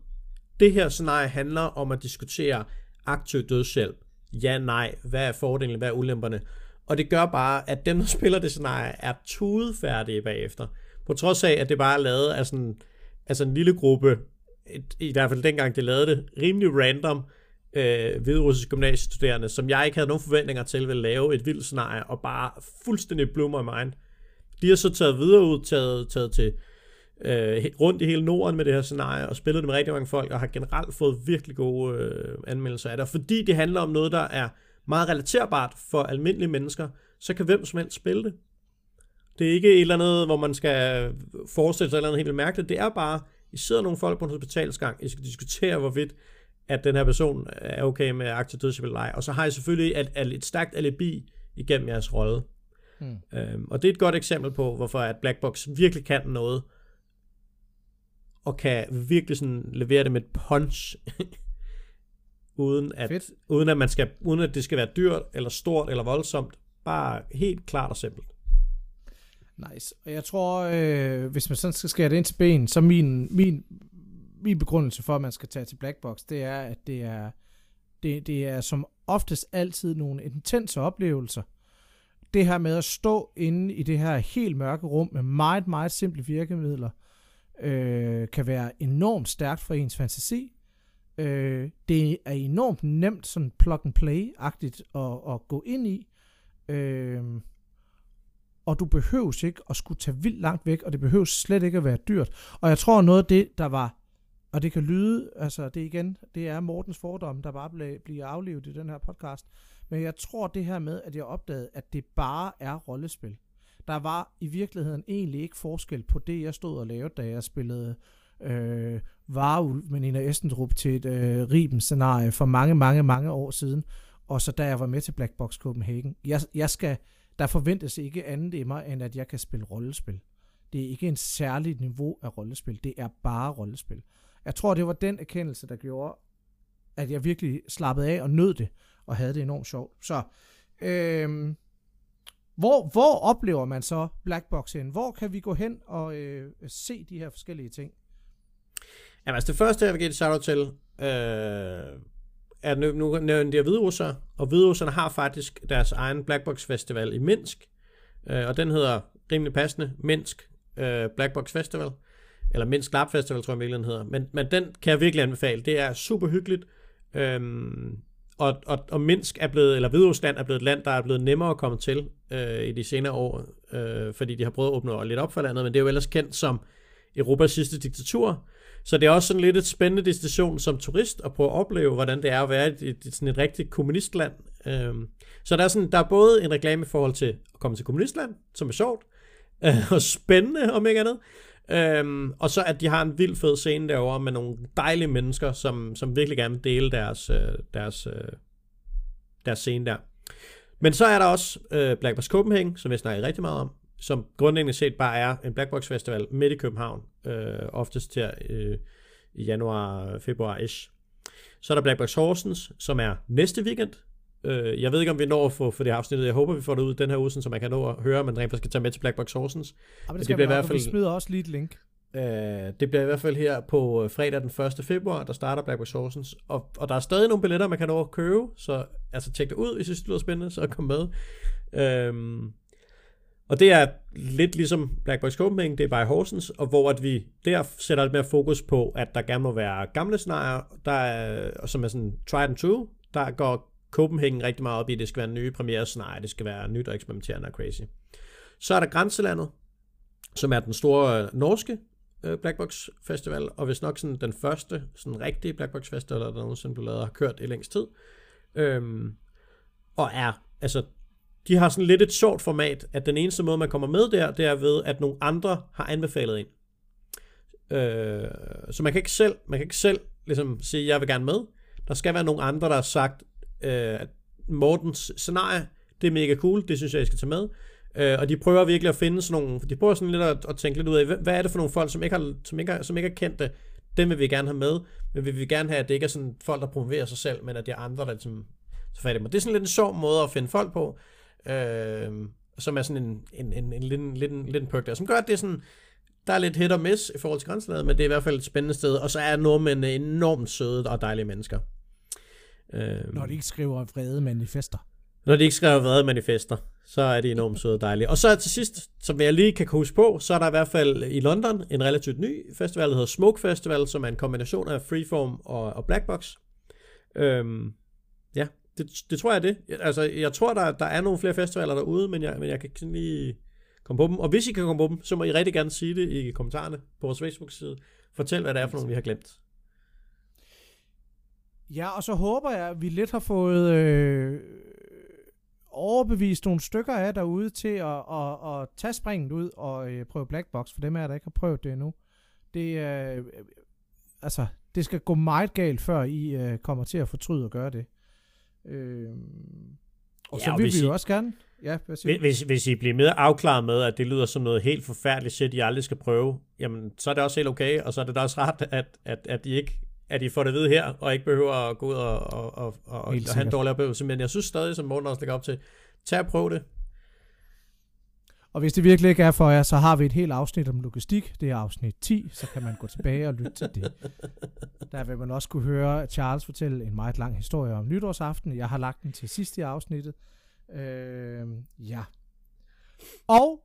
Det her scenarie handler om at diskutere aktiv dødshjælp. Ja, nej, hvad er fordelene, hvad er ulemperne? Og det gør bare, at dem, der spiller det scenarie, er tudefærdige bagefter. På trods af, at det bare er lavet af sådan, altså en lille gruppe, et, i hvert fald dengang det lavede det, rimelig random, øh, hviderussiske gymnasiestuderende, som jeg ikke havde nogen forventninger til, ville lave et vildt scenarie, og bare fuldstændig blew my mind. De har så taget videre ud, taget, taget til øh, rundt i hele Norden med det her scenarie, og spillet det med rigtig mange folk, og har generelt fået virkelig gode øh, anmeldelser af det. fordi det handler om noget, der er meget relaterbart for almindelige mennesker, så kan hvem som helst spille det. Det er ikke et eller andet, hvor man skal forestille sig et eller andet helt mærkeligt. Det er bare, i sidder nogle folk på en hospitalsgang, I skal diskutere, hvorvidt at den her person er okay med aktiv dødshjælp eller ej. Og så har I selvfølgelig et, et stærkt alibi igennem jeres rolle. Mm. Øhm, og det er et godt eksempel på, hvorfor at Blackbox virkelig kan noget, og kan virkelig sådan levere det med et punch, uden at, uden at man skal, uden at det skal være dyrt, eller stort, eller voldsomt. Bare helt klart og simpelt. Nice. Og jeg tror, øh, hvis man sådan skal skære det ind til ben, så min, min, min begrundelse for, at man skal tage til Blackbox, det er, at det er, det, det er som oftest altid nogle intense oplevelser, det her med at stå inde i det her helt mørke rum med meget, meget simple virkemidler, øh, kan være enormt stærkt for ens fantasi. Øh, det er enormt nemt sådan plug and play-agtigt at, at gå ind i. Øh, og du behøves ikke at skulle tage vildt langt væk, og det behøves slet ikke at være dyrt. Og jeg tror noget af det, der var, og det kan lyde, altså det igen, det er Mortens fordom, der bare bliver aflevet i den her podcast, men jeg tror det her med, at jeg opdagede, at det bare er rollespil. Der var i virkeligheden egentlig ikke forskel på det, jeg stod og lavede, da jeg spillede øh, Varulv med Nina Estendrup til et øh, Riben-scenarie for mange, mange, mange år siden, og så da jeg var med til Black Box Copenhagen. Jeg, jeg skal, der forventes ikke andet i mig, end at jeg kan spille rollespil. Det er ikke en særligt niveau af rollespil, det er bare rollespil. Jeg tror, det var den erkendelse, der gjorde, at jeg virkelig slappede af og nød det, og havde det enormt sjovt. Så, øhm, hvor, hvor oplever man så Blackbox hen? Hvor kan vi gå hen og øh, se de her forskellige ting? Jamen altså det første, jeg vil give et shout til, øh, er nu, nu nævnte jeg Hviderusser, og Hviderusserne har faktisk deres egen Blackbox Festival i Minsk, øh, og den hedder rimelig passende Minsk øh, Blackbox Festival, eller Minsk Lab Festival, tror jeg den hedder, men, men den kan jeg virkelig anbefale. Det er super hyggeligt. Øhm, og, og, og Minsk er blevet, eller Hviderusland er blevet et land, der er blevet nemmere at komme til øh, i de senere år, øh, fordi de har prøvet at åbne lidt op for landet, men det er jo ellers kendt som Europas sidste diktatur. Så det er også sådan lidt et spændende destination som turist at prøve at opleve, hvordan det er at være i et, et, sådan et rigtigt kommunistland. Øh, så der er, sådan, der er både en reklame i forhold til at komme til kommunistland, som er sjovt, øh, og spændende om ikke andet, Øhm, og så at de har en vild fed scene derovre med nogle dejlige mennesker, som, som virkelig gerne vil dele deres, øh, deres, øh, deres scene der. Men så er der også øh, Black Box Copenhagen, som jeg snakker rigtig meget om, som grundlæggende set bare er en Black Box Festival midt i København, øh, oftest til øh, i januar, februar-ish. Så er der Black Box Horsens, som er næste weekend, Øh, jeg ved ikke, om vi når at få for det afsnittet. Jeg håber, vi får det ud den her uge, så man kan nå at høre, men rent faktisk skal tage med til Black Box Horsens. Ja, det, det bliver i hvert fald... Vi smider også lige et link. Øh, det bliver i hvert fald her på øh, fredag den 1. februar, der starter Black Box Horsens. Og, og der er stadig nogle billetter, man kan nå at købe, så altså tjek det ud, hvis I synes, det lyder spændende, så kom med. Øhm, og det er lidt ligesom Black Box Copenhagen, det er bare Horsens, og hvor at vi der sætter lidt mere fokus på, at der gerne må være gamle scenarier, der er, som er sådan tried and true, der går Copenhagen rigtig meget op i, at det skal være nye premiere scenarier, det skal være nyt og eksperimenterende og crazy. Så er der Grænselandet, som er den store øh, norske øh, Black Box Festival, og hvis nok sådan den første sådan rigtige Black Box Festival, der nogensinde blev lavet, har kørt i længst tid. Øhm, og er, altså, de har sådan lidt et sjovt format, at den eneste måde, man kommer med der, det er ved, at nogle andre har anbefalet en. Øh, så man kan ikke selv, man kan ikke selv ligesom sige, jeg vil gerne med. Der skal være nogle andre, der har sagt, øh, Mortens scenarie, det er mega cool, det synes jeg, jeg skal tage med. Øh, og de prøver virkelig at finde sådan nogle, de prøver sådan lidt at, at tænke lidt ud af, hvad er det for nogle folk, som ikke har, som ikke har, som ikke har kendt det, dem vil vi gerne have med, men vi vil gerne have, at det ikke er sådan folk, der promoverer sig selv, men at det er andre, der ligesom tager fat i Det er sådan lidt en sjov måde at finde folk på, øh, som er sådan en, en, en, en, en, lidt, en, lidt en perk der, som gør, at det er sådan, der er lidt hit og miss i forhold til grænselaget, men det er i hvert fald et spændende sted, og så er nordmændene enormt søde og dejlige mennesker. Øh, når de ikke skriver vrede manifester. Når de ikke skriver vrede manifester, så er de enormt søde og dejlige. Og så til sidst, som jeg lige kan huske på, så er der i hvert fald i London en relativt ny festival, der hedder Smoke Festival, som er en kombination af Freeform og, og Blackbox. Øhm, det, det tror jeg er det. Altså, jeg tror, der, der er nogle flere festivaler derude, men jeg, men jeg kan ikke lige komme på dem. Og hvis I kan komme på dem, så må I rigtig gerne sige det i kommentarerne på vores Facebook-side. Fortæl, hvad det er for nogle, vi har glemt. Ja, og så håber jeg, at vi lidt har fået øh, overbevist nogle stykker af derude til at, at, at tage springet ud og øh, prøve Black Box, for dem af der ikke har prøvet det endnu. Det, øh, altså, det skal gå meget galt, før I øh, kommer til at fortryde at gøre det. Øh, og ja, så og vil vi I, jo også gerne... Ja, hvis, hvis, hvis I bliver mere afklaret med, at det lyder som noget helt forfærdeligt shit, I aldrig skal prøve, jamen, så er det også helt okay, og så er det da også ret, at, at, at I ikke at I får det vide her, og ikke behøver at gå ud og, og, og, og, og have en dårlig oplevelse. Men jeg synes stadig, som Morten også lægger op til, tag og prøv det. Og hvis det virkelig ikke er for jer, så har vi et helt afsnit om logistik. Det er afsnit 10, så kan man gå tilbage og lytte til det. Der vil man også kunne høre Charles fortælle en meget lang historie om nytårsaften. Jeg har lagt den til sidst i afsnittet. Øh, ja. Og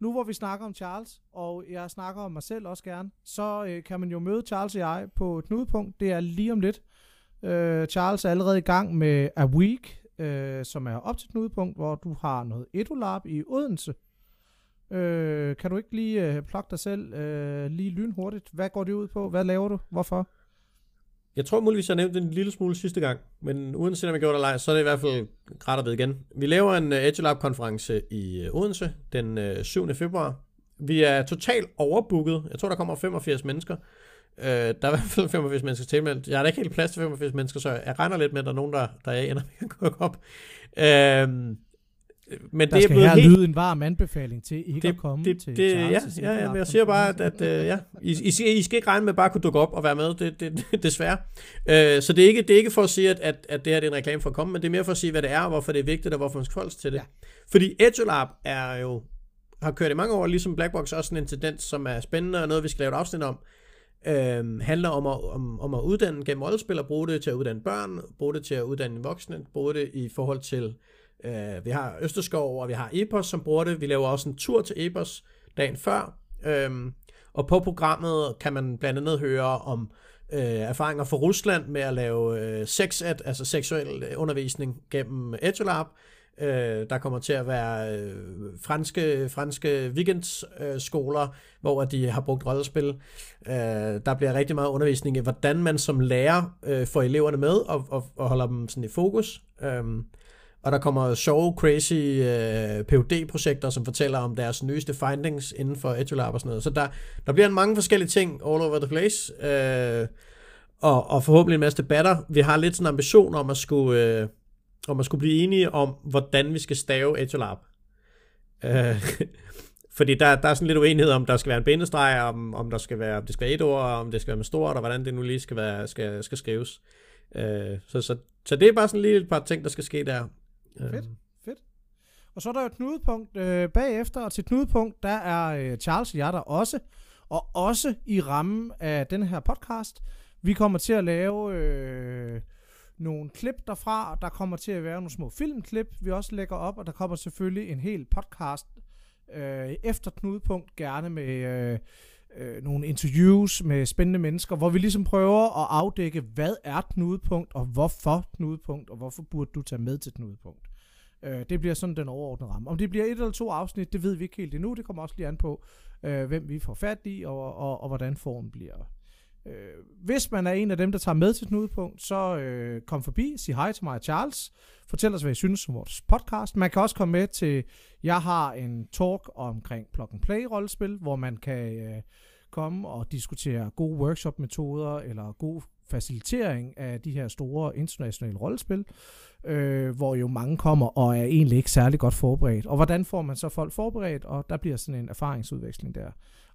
nu hvor vi snakker om Charles, og jeg snakker om mig selv også gerne, så øh, kan man jo møde Charles og jeg på et knudepunkt. Det er lige om lidt. Øh, Charles er allerede i gang med A Week, øh, som er op til knudepunkt, hvor du har noget Edulab i Odense. Øh, kan du ikke lige øh, plukke dig selv øh, lige lynhurtigt? Hvad går det ud på? Hvad laver du? Hvorfor? Jeg tror muligvis, jeg nævnte en lille smule sidste gang, men uanset om jeg gjorde det eller ej, så er det i hvert fald ret at ved igen. Vi laver en øh, uh, Edge Lab konference i øh, Odense den øh, 7. februar. Vi er totalt overbooket. Jeg tror, der kommer 85 mennesker. Uh, der er i hvert fald 85 mennesker tilmeldt. Jeg har da ikke helt plads til 85 mennesker, så jeg regner lidt med, at der er nogen, der, der er ender med at gå op. Uh, men der det er blevet her helt... lyde en varm anbefaling til ikke det, at komme det, til det, Charles. Ja, ja, ja, men jeg siger bare, at, at uh, ja, I, I, skal, I skal ikke regne med bare at kunne dukke op og være med, det, det, det, desværre. Uh, så det er, ikke, det er ikke for at sige, at, at, at det her det er en reklame for at komme, men det er mere for at sige, hvad det er, og hvorfor det er vigtigt, og hvorfor man skal forholde til det. Ja. Fordi EduLab er jo, har kørt i mange år, ligesom Blackbox, også en tendens, som er spændende, og noget, vi skal lave et afsnit om, øh, handler om at, om, om at uddanne gennem rollespil, og bruge det til at uddanne børn, bruge det til at uddanne voksne, bruge det i forhold til Øh, vi har Østerskov, og vi har Epos, som bruger det. Vi laver også en tur til Epos dagen før. øh, Og på programmet kan man blandt andet høre om øh, erfaringer fra Rusland med at lave øh, sex ed, altså seksuel undervisning gennem EduLab. Øh, der kommer til at være øh, franske, franske weekendskoler, øh, hvor de har brugt rollespil. Øh, der bliver rigtig meget undervisning i, hvordan man som lærer øh, får eleverne med og, og, og holder dem sådan i fokus. Øh, og der kommer sjove, crazy øh, phd projekter som fortæller om deres nyeste findings inden for EduLab og sådan noget. Så der, der bliver en mange forskellige ting all over the place. Øh, og, og forhåbentlig en masse debatter. Vi har lidt sådan en ambition om at skulle, øh, hvor man skulle blive enige om, hvordan vi skal stave Etolab. Øh, fordi der, der er sådan lidt uenighed om, der skal være en bindestreg, om, om der skal være, om det skal være et ord, om det skal være med stort, og hvordan det nu lige skal, være, skal, skal skrives. Øh, så, så, så det er bare sådan lige et par ting, der skal ske der. Øh. Fedt, øh. fedt. Og så er der jo et knudepunkt øh, bagefter, og til knudepunkt, der er øh, Charles og jeg der også, og også i rammen af den her podcast. Vi kommer til at lave øh, nogle klip derfra, og der kommer til at være nogle små filmklip, vi også lægger op, og der kommer selvfølgelig en hel podcast øh, efter knudepunkt, gerne med øh, øh, nogle interviews med spændende mennesker, hvor vi ligesom prøver at afdække, hvad er knudepunkt, og hvorfor knudepunkt, og hvorfor burde du tage med til knudepunkt. Øh, det bliver sådan den overordnede ramme. Om det bliver et eller to afsnit, det ved vi ikke helt endnu. Det kommer også lige an på, øh, hvem vi får fat i, og, og, og hvordan formen bliver. Øh, hvis man er en af dem, der tager med til knudepunkt, så øh, kom forbi, sig hej til mig og Charles. Fortæl os, hvad I synes om vores podcast. Man kan også komme med til, jeg har en talk omkring plug and play rollespil, hvor man kan øh, komme og diskutere gode workshop-metoder eller god facilitering af de her store internationale rollespil, øh, hvor jo mange kommer og er egentlig ikke særlig godt forberedt. Og hvordan får man så folk forberedt? Og der bliver sådan en erfaringsudveksling der.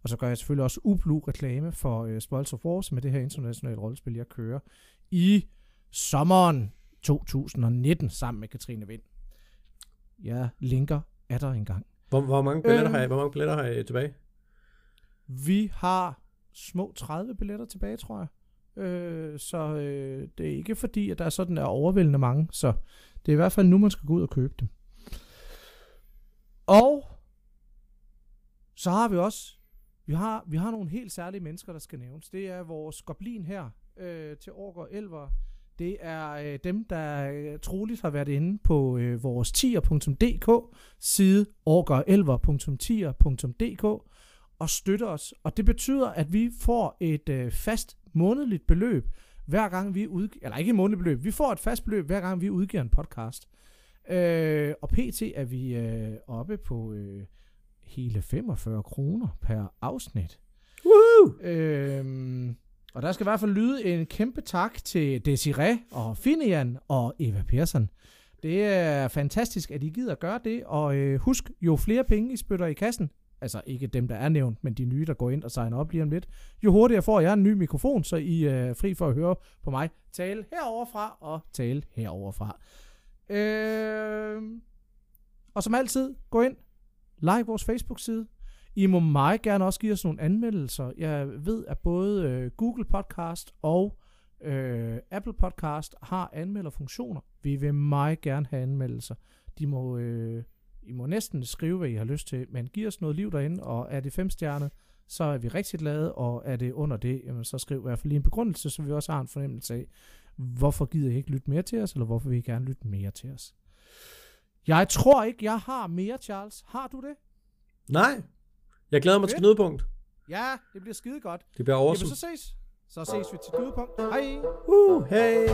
Og så gør jeg selvfølgelig også ublu reklame for øh, Spoils of War, som er det her internationale rollespil, jeg kører i sommeren 2019 sammen med Katrine Vind. Jeg linker er der engang. Hvor, hvor mange billetter øh, har I, hvor mange billetter har I tilbage? Vi har små 30 billetter tilbage, tror jeg. Øh, så øh, det er ikke fordi, at der er sådan er overvældende mange. Så det er i hvert fald nu, man skal gå ud og købe dem. Og så har vi også, vi har, vi har nogle helt særlige mennesker, der skal nævnes. Det er vores goblin her øh, til Orger Elver. Det er øh, dem, der øh, troligt har været inde på øh, vores tier.dk side årgårdelver.tier.dk og støtter os. Og det betyder, at vi får et øh, fast månedligt beløb, hver gang vi udgiver, eller ikke et månedligt beløb, vi får et fast beløb, hver gang vi udgiver en podcast. Øh, og pt. er vi øh, oppe på øh, hele 45 kroner per afsnit. Woo! Øh, og der skal i hvert fald lyde en kæmpe tak til Desiree og Finian og Eva Persson. Det er fantastisk, at I gider gøre det, og øh, husk, jo flere penge I spytter i kassen, altså ikke dem, der er nævnt, men de nye, der går ind og signer op lige om lidt, jo hurtigere får jeg en ny mikrofon, så I er fri for at høre på mig tale heroverfra og tale heroverfra. Øh, og som altid, gå ind, like vores Facebook-side. I må meget gerne også give os nogle anmeldelser. Jeg ved, at både øh, Google Podcast og øh, Apple Podcast har anmelderfunktioner. Vi vil meget gerne have anmeldelser. De må øh, i må næsten skrive, hvad I har lyst til, men giv os noget liv derinde, og er det fem stjerner, så er vi rigtig glade, og er det under det, jamen, så skriv i hvert fald lige en begrundelse, så vi også har en fornemmelse af, hvorfor gider I ikke lytte mere til os, eller hvorfor vil I gerne lytte mere til os. Jeg tror ikke, jeg har mere, Charles. Har du det? Nej. Jeg glæder mig til knudepunkt. Ja, det bliver skide godt. Det bliver awesome. Jamen, så ses. Så ses vi til knudepunkt. Hej. Uh, hej.